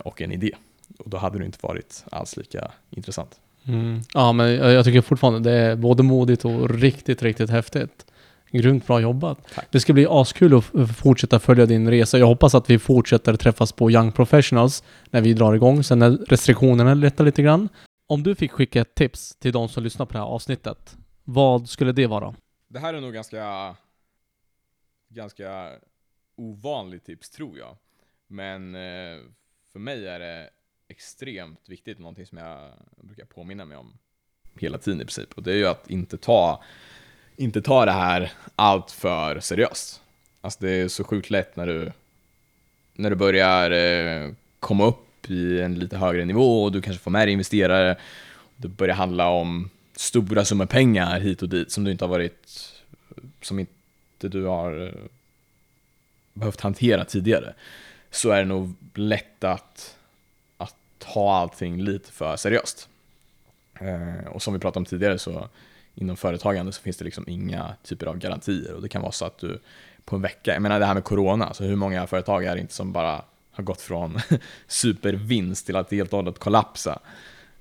och en idé. Och då hade det inte varit alls lika intressant. Mm. Ja, men jag tycker fortfarande det är både modigt och riktigt, riktigt häftigt. Grymt bra jobbat. Tack. Det ska bli askul att fortsätta följa din resa. Jag hoppas att vi fortsätter träffas på Young Professionals när vi drar igång, sen när restriktionerna lättar lite grann. Om du fick skicka ett tips till de som lyssnar på det här avsnittet, vad skulle det vara? Det här är nog ganska, ganska ovanligt tips tror jag. Men eh, för mig är det extremt viktigt, någonting som jag brukar påminna mig om hela tiden i princip. Och det är ju att inte ta inte ta det här allt för seriöst. Alltså det är så sjukt lätt när du, när du börjar eh, komma upp i en lite högre nivå och du kanske får med dig investerare. Det börjar handla om stora summor pengar hit och dit som du inte har varit, som inte du har eh, behövt hantera tidigare. Så är det nog lätt att ta allting lite för seriöst. Eh, och som vi pratade om tidigare så inom företagande så finns det liksom inga typer av garantier och det kan vara så att du på en vecka, jag menar det här med corona, så hur många företag är det inte som bara har gått från supervinst till att helt och hållet kollapsa?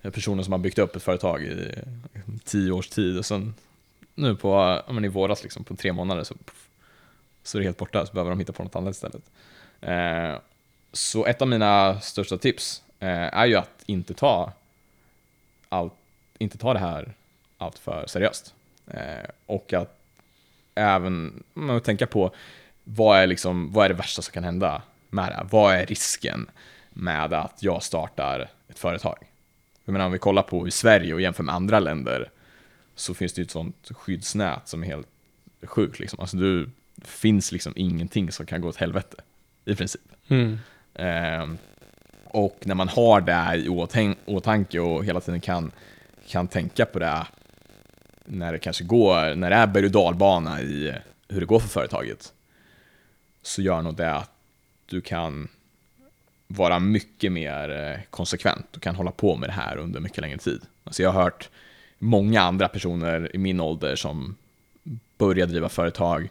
Eh, personer som har byggt upp ett företag i tio års tid och sen nu på, men i våras liksom, på tre månader så, så är det helt borta, så behöver de hitta på något annat istället. Eh, så ett av mina största tips är ju att inte ta, allt, inte ta det här allt för seriöst. Eh, och att även man tänka på vad är, liksom, vad är det värsta som kan hända med det? Vad är risken med att jag startar ett företag? Jag menar om vi kollar på i Sverige och jämför med andra länder så finns det ju ett sånt skyddsnät som är helt sjukt liksom. Alltså du, det finns liksom ingenting som kan gå åt helvete i princip. Mm. Eh, och när man har det i åtän- åtanke och hela tiden kan, kan tänka på det när det kanske går, när det är berg och dalbana i hur det går för företaget, så gör nog det att du kan vara mycket mer eh, konsekvent och kan hålla på med det här under mycket längre tid. Alltså jag har hört många andra personer i min ålder som börjar driva företag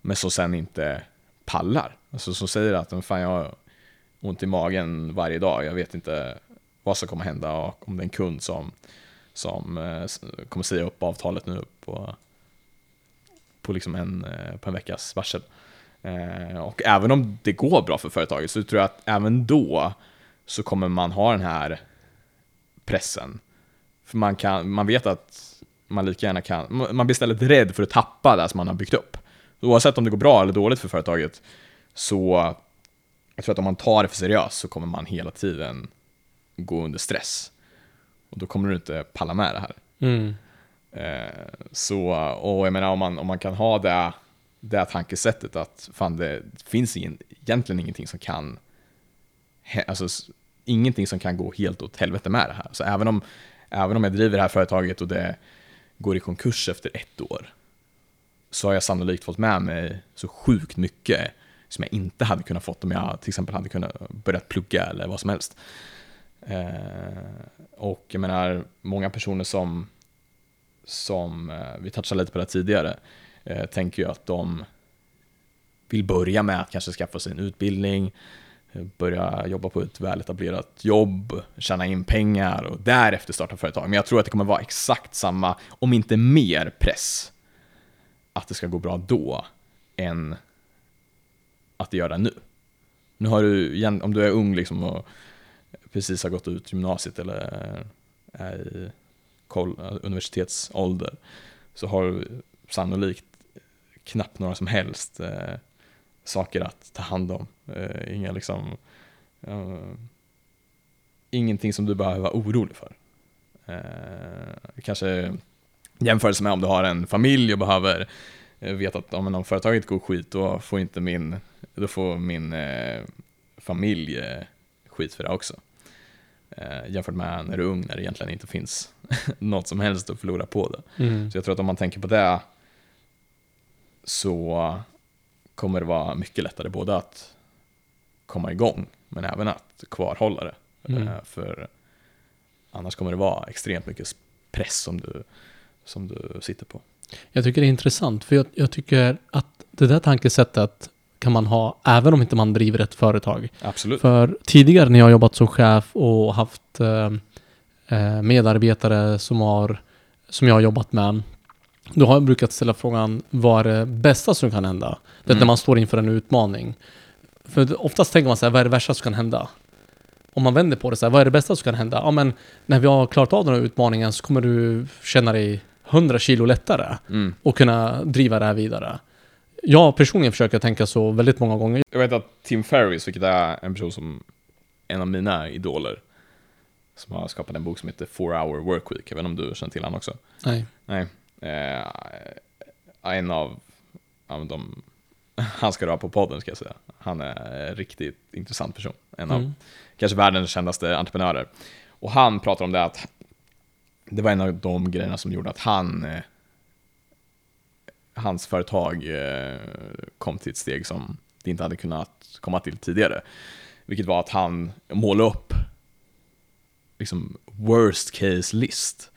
men som sen inte pallar. Alltså som säger att fan jag ont i magen varje dag, jag vet inte vad som kommer hända och om det är en kund som, som eh, kommer säga upp avtalet nu på, på, liksom en, eh, på en veckas varsel. Eh, och även om det går bra för företaget så tror jag att även då så kommer man ha den här pressen. För man, kan, man vet att man lika gärna kan, man blir istället rädd för att tappa det som man har byggt upp. Oavsett om det går bra eller dåligt för företaget så jag tror att om man tar det för seriöst så kommer man hela tiden gå under stress. Och då kommer du inte palla med det här. Mm. Eh, så, och jag menar om man, om man kan ha det, det tankesättet att fan det finns ingen, egentligen ingenting som kan, alltså ingenting som kan gå helt åt helvete med det här. Så även om, även om jag driver det här företaget och det går i konkurs efter ett år, så har jag sannolikt fått med mig så sjukt mycket som jag inte hade kunnat fått om jag till exempel hade kunnat börja plugga eller vad som helst. Eh, och jag menar, många personer som, som eh, vi touchade lite på det tidigare, eh, tänker ju att de vill börja med att kanske skaffa sig en utbildning, börja jobba på ett väletablerat jobb, tjäna in pengar och därefter starta företag. Men jag tror att det kommer vara exakt samma, om inte mer press, att det ska gå bra då, än att det gör det nu. Nu har du, om du är ung liksom och precis har gått ut gymnasiet eller är i universitetsålder så har du sannolikt knappt några som helst eh, saker att ta hand om. Eh, inga liksom, eh, ingenting som du behöver vara orolig för. Eh, kanske jämförelse med om du har en familj och behöver eh, veta att om, om företaget går skit då får inte min, då får min eh, familj skit för det också. Eh, jämfört med när du är ung, när det egentligen inte finns något som helst att förlora på det. Mm. Så jag tror att om man tänker på det så kommer det vara mycket lättare både att komma igång, men även att kvarhålla det. Mm. Eh, för annars kommer det vara extremt mycket press som du, som du sitter på. Jag tycker det är intressant, för jag, jag tycker att det där tankesättet kan man ha även om inte man driver ett företag. Absolut. För tidigare när jag jobbat som chef och haft eh, eh, medarbetare som, har, som jag har jobbat med, då har jag brukat ställa frågan vad är det bästa som kan hända? Det mm. när man står inför en utmaning. För oftast tänker man så här, vad är det värsta som kan hända? Om man vänder på det så här, vad är det bästa som kan hända? Ja men när vi har klarat av den här utmaningen så kommer du känna dig 100 kilo lättare mm. och kunna driva det här vidare. Jag personligen försöker tänka så väldigt många gånger. Jag vet att Tim Ferriss, vilket är en person som en av mina idoler, som har skapat en bok som heter Four Hour Work Week. Jag vet inte om du känner till honom också? Nej. Nej. Eh, en av, av de, han ska du ha på podden ska jag säga. Han är en riktigt intressant person. En av mm. kanske världens kändaste entreprenörer. Och han pratar om det att det var en av de grejerna som gjorde att han eh, hans företag eh, kom till ett steg som det inte hade kunnat komma till tidigare. Vilket var att han målade upp liksom worst case list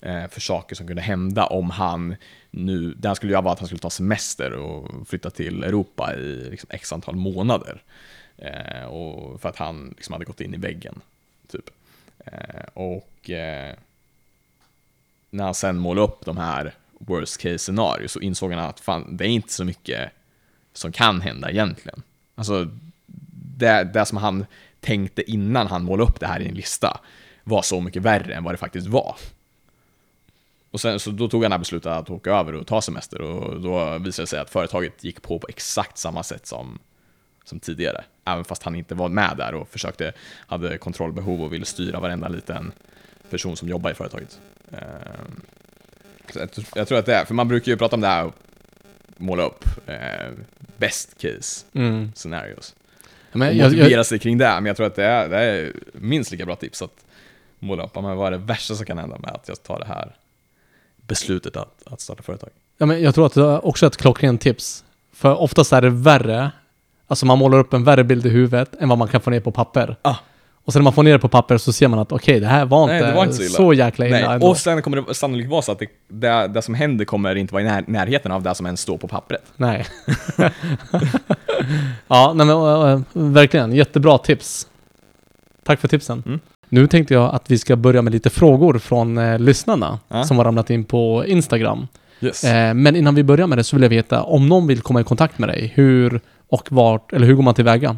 eh, för saker som kunde hända om han nu, det han skulle göra var att han skulle ta semester och flytta till Europa i liksom x antal månader. Eh, och för att han liksom hade gått in i väggen. Typ. Eh, och när han sen målade upp de här worst case scenario så insåg han att fan, det är inte så mycket som kan hända egentligen. Alltså, det, det som han tänkte innan han målade upp det här i en lista var så mycket värre än vad det faktiskt var. Och sen, så då tog han det här beslutet att åka över och ta semester och då visade det sig att företaget gick på på exakt samma sätt som, som tidigare. Även fast han inte var med där och försökte, hade kontrollbehov och ville styra varenda liten person som jobbar i företaget. Ehm. Jag, tror att det är, för man brukar ju prata om det här, måla upp eh, best case Mm. scenarios. Men Och jag, motivera jag, sig kring det, men jag tror att det är, det är minst lika bra tips att måla upp, men vad är det värsta som kan hända med att jag tar det här beslutet att, att starta företag? ja, men jag tror att det är också ett klockrent tips. För oftast är det värre, alltså man målar upp en värre bild i huvudet än vad man kan få ner på papper. Ah. Och sen när man får ner det på papper så ser man att okej, det här var inte, Nej, det var inte så illa. så jäkla illa Nej, ändå. och sen kommer det sannolikt vara så att det, det, det som händer kommer inte vara i när, närheten av det som ens står på pappret. Nej. ja, nej men verkligen. Jättebra tips. Tack för tipsen. Mm. Nu tänkte jag att vi ska börja med lite frågor från eh, lyssnarna Ja. som har ramlat in på Instagram. Yes. Eh, men innan vi börjar med det så vill jag veta om någon vill komma i kontakt med dig, hur och vart, eller hur går man tillväga?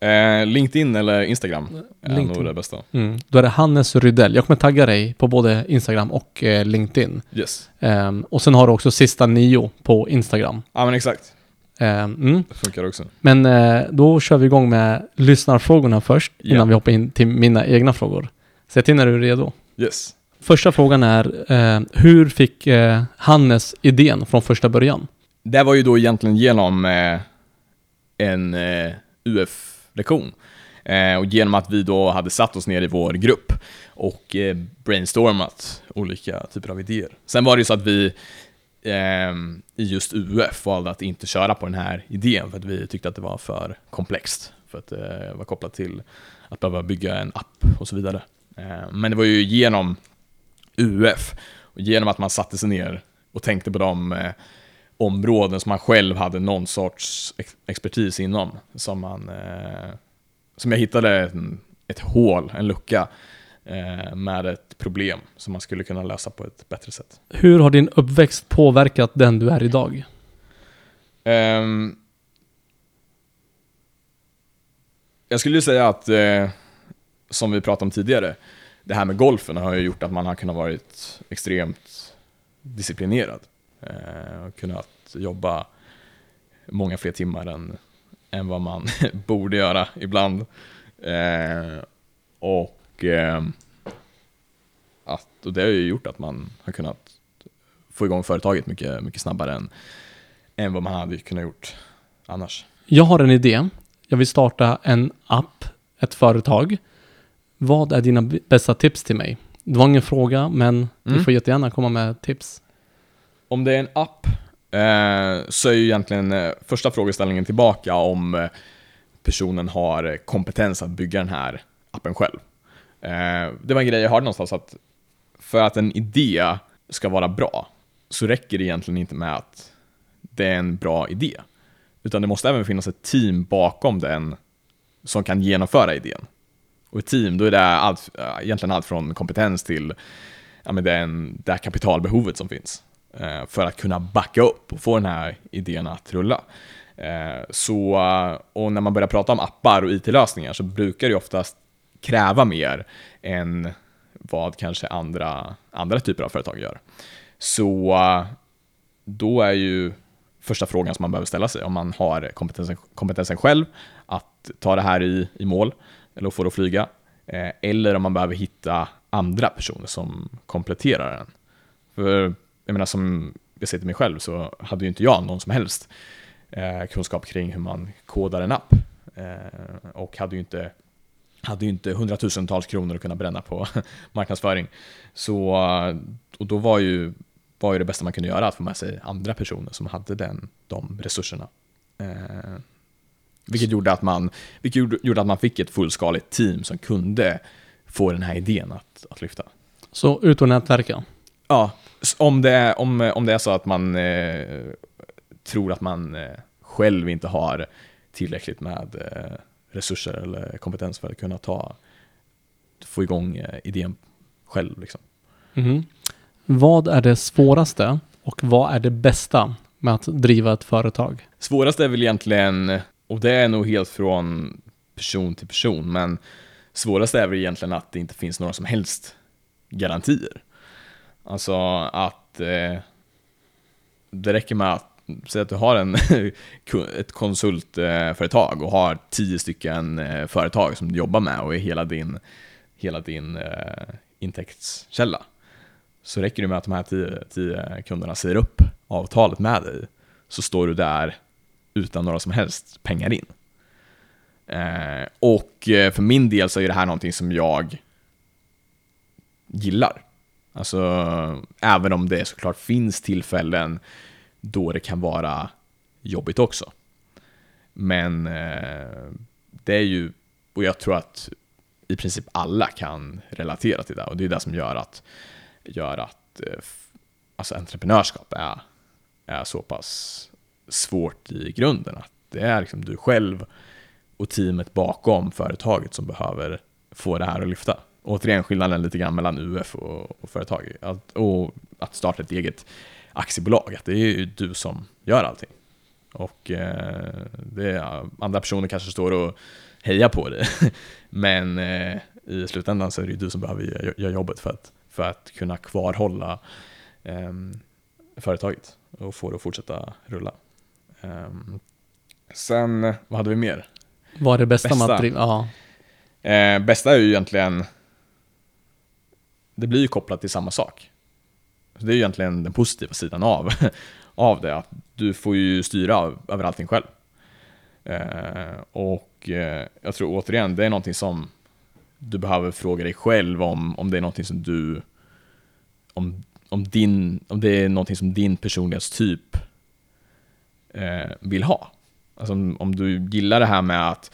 Eh, LinkedIn eller Instagram är LinkedIn. nog det bästa. Mm. Då är det Hannes Rydell. Jag kommer tagga dig på både Instagram och eh, LinkedIn. Yes. Ehm, och sen har du också sista nio på Instagram. Ja men exakt, Ehm, mm. det funkar också. Men eh, då kör vi igång med lyssnarfrågorna först Ja. innan vi hoppar in till mina egna frågor. Säg till när du är redo. Yes. Första frågan är, eh, hur fick eh, Hannes idén från första början? Det var ju då egentligen genom eh, en eh, lektion Eh, och genom att vi då hade satt oss ner i vår grupp och eh, brainstormat olika typer av idéer. Sen var det ju så att vi ehm, i just UF valde att inte köra på den här idén för att vi tyckte att det var för komplext. För att eh, det var kopplat till att behöva bygga en app och så vidare. Eh, men det var ju genom UF och genom att man satte sig ner och tänkte på de eh, områden som man själv hade någon sorts ex- expertis inom som man eh, som jag hittade en, ett hål, en lucka eh, med ett problem som man skulle kunna lösa på ett bättre sätt. Hur har din uppväxt påverkat den du är idag? Ehm, jag skulle ju säga att, eh, som vi pratade om tidigare, det här med golfen har ju gjort att man har kunnat varit extremt disciplinerad. Eh, och kunnat jobba många fler timmar än, än vad man borde göra ibland. Eh, och, eh, att, och det har ju gjort att man har kunnat få igång företaget mycket, mycket snabbare än, än vad man hade kunnat gjort annars. Jag har en idé. Jag vill starta en app, ett företag. Vad är dina bästa tips till mig? Det var ingen fråga, men du Mm. får jättegärna komma med tips. Om det är en app eh, så är ju egentligen eh, första frågeställningen tillbaka om eh, personen har eh, kompetens att bygga den här appen själv. Eh, det var en grej jag hörde någonstans att för att en idé ska vara bra så räcker det egentligen inte med att det är en bra idé. Utan det måste även finnas ett team bakom den som kan genomföra idén. Och ett team, då är det allt, eh, egentligen allt från kompetens till ja, men den, det här kapitalbehovet som finns. Eh, för att kunna backa upp och få den här idén att rulla. Eh, så, eh, och när man börjar prata om appar och IT-lösningar så brukar det oftast kräva mer än vad kanske andra, andra typer av företag gör. Så då är ju första frågan som man behöver ställa sig om man har kompetensen, kompetensen själv att ta det här i, i mål eller få det att flyga. Eller om man behöver hitta andra personer som kompletterar den. För jag menar som jag säger till mig själv så hade ju inte jag någon som helst eh, kunskap kring hur man kodar en app. Eh, och hade ju inte hade ju inte hundratusentals kronor att kunna bränna på marknadsföring. Så, och då var ju, var ju det bästa man kunde göra att få med sig andra personer som hade den, de resurserna. Eh, vilket gjorde att man, vilket gjorde, att man fick ett fullskaligt team som kunde få den här idén att, att lyfta. Så ut och nätverka. Ja, om det, är- om, om det är så att man eh, tror att man eh, själv inte har tillräckligt med eh, resurser eller kompetens för att kunna ta, få igång eh, idén själv. Liksom. Mhm. Vad är det svåraste och vad är det bästa med att driva ett företag? Svårast är väl egentligen, och det är nog helt från person till person, men svårast är väl egentligen att det inte finns några som helst garantier. Alltså att eh, det räcker med att säga att du har en, ett konsultföretag och har tio stycken eh, företag som du jobbar med och är hela din, hela din eh, intäktskälla. Så räcker det med att de här tio, tio kunderna säger upp avtalet med dig, så står du där utan några som helst pengar in. Eh, och eh, för min del så är det här någonting som jag gillar. Alltså, även om det såklart finns tillfällen då det kan vara jobbigt också. Men eh, det är ju, och jag tror att i princip alla kan relatera till det och det är det som gör att, gör att eh, alltså entreprenörskap är, är så pass svårt i grunden. Att det är liksom du själv och teamet bakom företaget som behöver få det här att lyfta. Återigen skillnaden lite grann mellan UF och, och företag. Att, och att starta ett eget aktiebolag. Att det är ju du som gör allting. Och eh, det är, andra personer kanske står och hejar på dig. Men eh, i slutändan så är det ju du som behöver göra jobbet för att, för att kunna kvarhålla eh, företaget och få det att fortsätta rulla. Um, sen, vad hade vi mer? Vad är det bästa, bästa. med att driva? Ja. Eh, bästa är ju egentligen, det blir ju kopplat till samma sak. Så det är ju egentligen den positiva sidan av, av det, att du får ju styra över allting själv. Eh, och eh, jag tror återigen, det är någonting som du behöver fråga dig själv om, om det är någonting som du, om, om, din, om det är någonting som din personlighetstyp eh, vill ha. Alltså om, om, du gillar det här med att,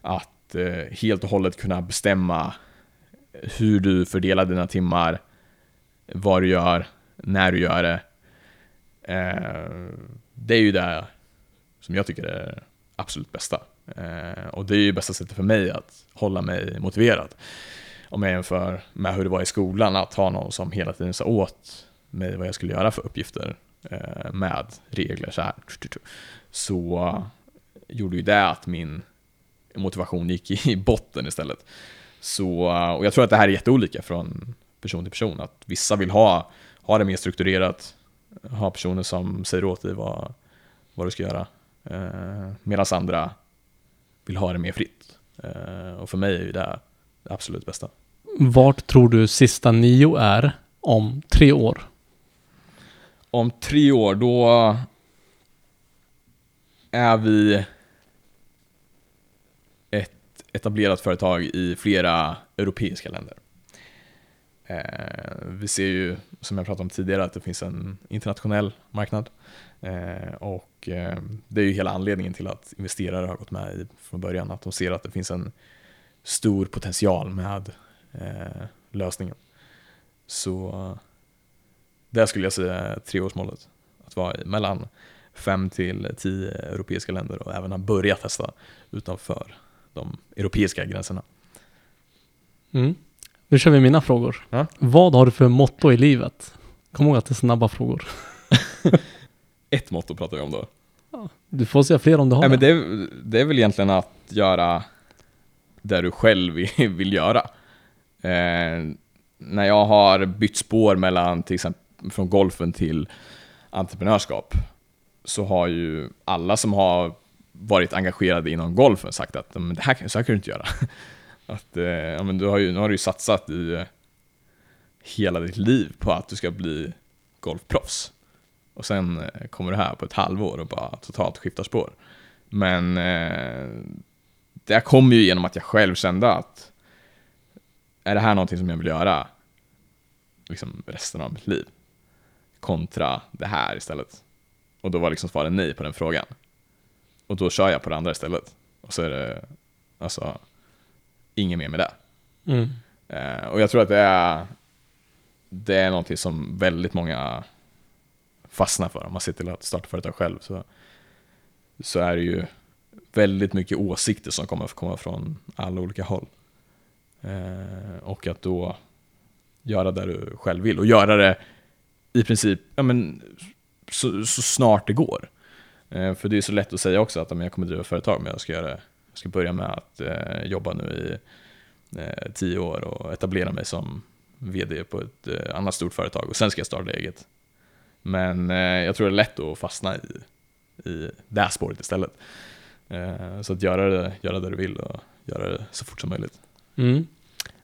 att eh, helt och hållet kunna bestämma hur du fördelar dina timmar, vad du gör, när du gör det. Eh, det är ju det som jag tycker är absolut bästa. Eh, och det är ju bästa sättet för mig att hålla mig motiverad. Om jag jämför med hur det var i skolan, att ha någon som hela tiden sa åt mig vad jag skulle göra för uppgifter eh, med regler så här. Så gjorde ju det att min motivation gick i botten istället. Så, och jag tror att det här är jätteolika från person till person. Att vissa vill ha, ha det mer strukturerat, ha personer som säger åt dig vad, vad du ska göra. Eh, Medan andra vill ha det mer fritt. Eh, och för mig är det det absolut bästa. Vart tror du sista nio är om tre år? Om tre år, då är vi etablerat företag i flera europeiska länder. Eh, vi ser ju, som jag pratade om tidigare, att det finns en internationell marknad. Eh, och eh, det är ju hela anledningen till att investerare har gått med i från början, att de ser att det finns en stor potential med eh, lösningen. Så det skulle jag säga är treårsmålet. Att vara i mellan fem till tio europeiska länder och även ha börjat testa utanför de europeiska gränserna. Mm. Nu kör vi mina frågor. Ja? Vad har du för motto i livet? Kom ihåg att det är snabba frågor. Ett motto pratar vi om då. Ja, du får säga fler om du har Nej, men det. Är, det är väl egentligen att göra det du själv vill göra. Eh, när jag har bytt spår mellan till exempel från golfen till entreprenörskap så har ju alla som har varit engagerade inom golfen sagt att men det här, så här kan du inte göra. Att, eh, ja, men du har ju, nu har du ju satsat i eh, hela ditt liv på att du ska bli golfproffs. Och sen eh, kommer du här på ett halvår och bara totalt skiftar spår. Men eh, det kom ju genom att jag själv kände att är det här någonting som jag vill göra liksom resten av mitt liv? Kontra det här istället. Och då var liksom svaret nej på den frågan. Och då kör jag på det andra istället. Och så är det alltså inget mer med det. Mm. Eh, och jag tror att det är, det är någonting som väldigt många fastnar för. Om man ser till att starta företag själv så, så är det ju väldigt mycket åsikter som kommer att komma från alla olika håll. Eh, och att då göra det du själv vill och göra det i princip ja, men, så, så snart det går. Eh, för det är så lätt att säga också att jag kommer driva företag men jag ska göra Jag ska börja med att eh, jobba nu i eh, tio år och etablera mig som VD på ett annat stort företag och sen ska jag starta eget. Men jag tror det är lätt att fastna i, i det här spåret istället. Så att göra det, göra det du vill och göra det så fort som möjligt. Mm.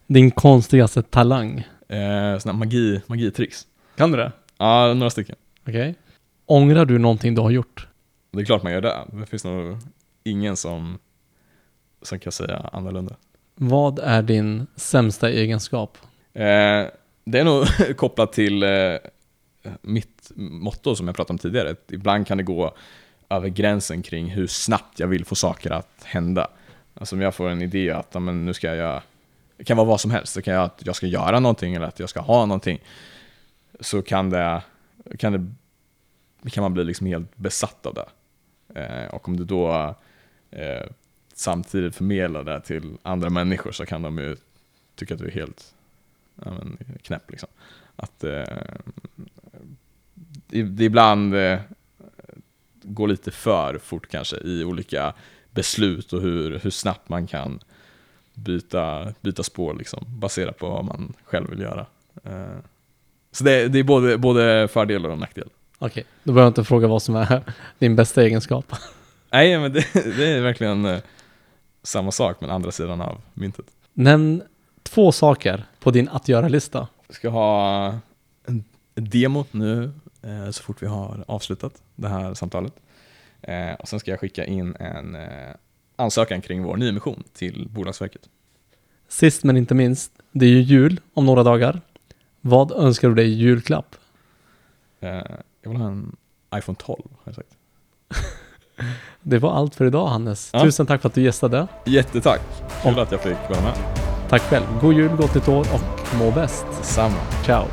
Din konstigaste talang? Eh, såna magi, magitricks. Kan du det? Ja, några stycken. Okej. Ångrar du någonting du har gjort? Det är klart man gör det. Det finns nog ingen som, som kan säga annorlunda. Vad är din sämsta egenskap? Eh, det är nog kopplat till eh, mitt motto som jag pratade om tidigare. Ibland kan det gå över gränsen kring hur snabbt jag vill få saker att hända. Alltså om jag får en idé att ja, men nu ska jag göra, det kan vara vad som helst, det kan vara att jag ska göra någonting eller att jag ska ha någonting. Så kan det, kan det kan man bli liksom helt besatt av det. Eh, och om du då eh, samtidigt förmedlar det till andra människor så kan de ju tycka att du är helt ja, men, knäpp. Liksom. Att eh, det, det ibland eh, går lite för fort kanske i olika beslut och hur, hur snabbt man kan byta, byta spår liksom, baserat på vad man själv vill göra. Eh, så det, det är både, både fördelar och nackdelar. Okej, då behöver jag inte fråga vad som är din bästa egenskap. Nej, men det, det är verkligen eh, samma sak men andra sidan av myntet. Nämn två saker på din att göra-lista. Vi ska ha en demo nu eh, så fort vi har avslutat det här samtalet. Eh, och sen ska jag skicka in en ansökan kring vår nyemission till Bolagsverket. Sist men inte minst, det är ju jul om några dagar. Vad önskar du dig i julklapp? Jag vill ha en iPhone 12 har jag sagt. Det var allt för idag Hannes. Ja. Tusen tack för att du gästade. Jättetack! Kul att jag fick vara med. Tack själv. God jul, gott nytt år och må bäst. Detsamma. Ciao.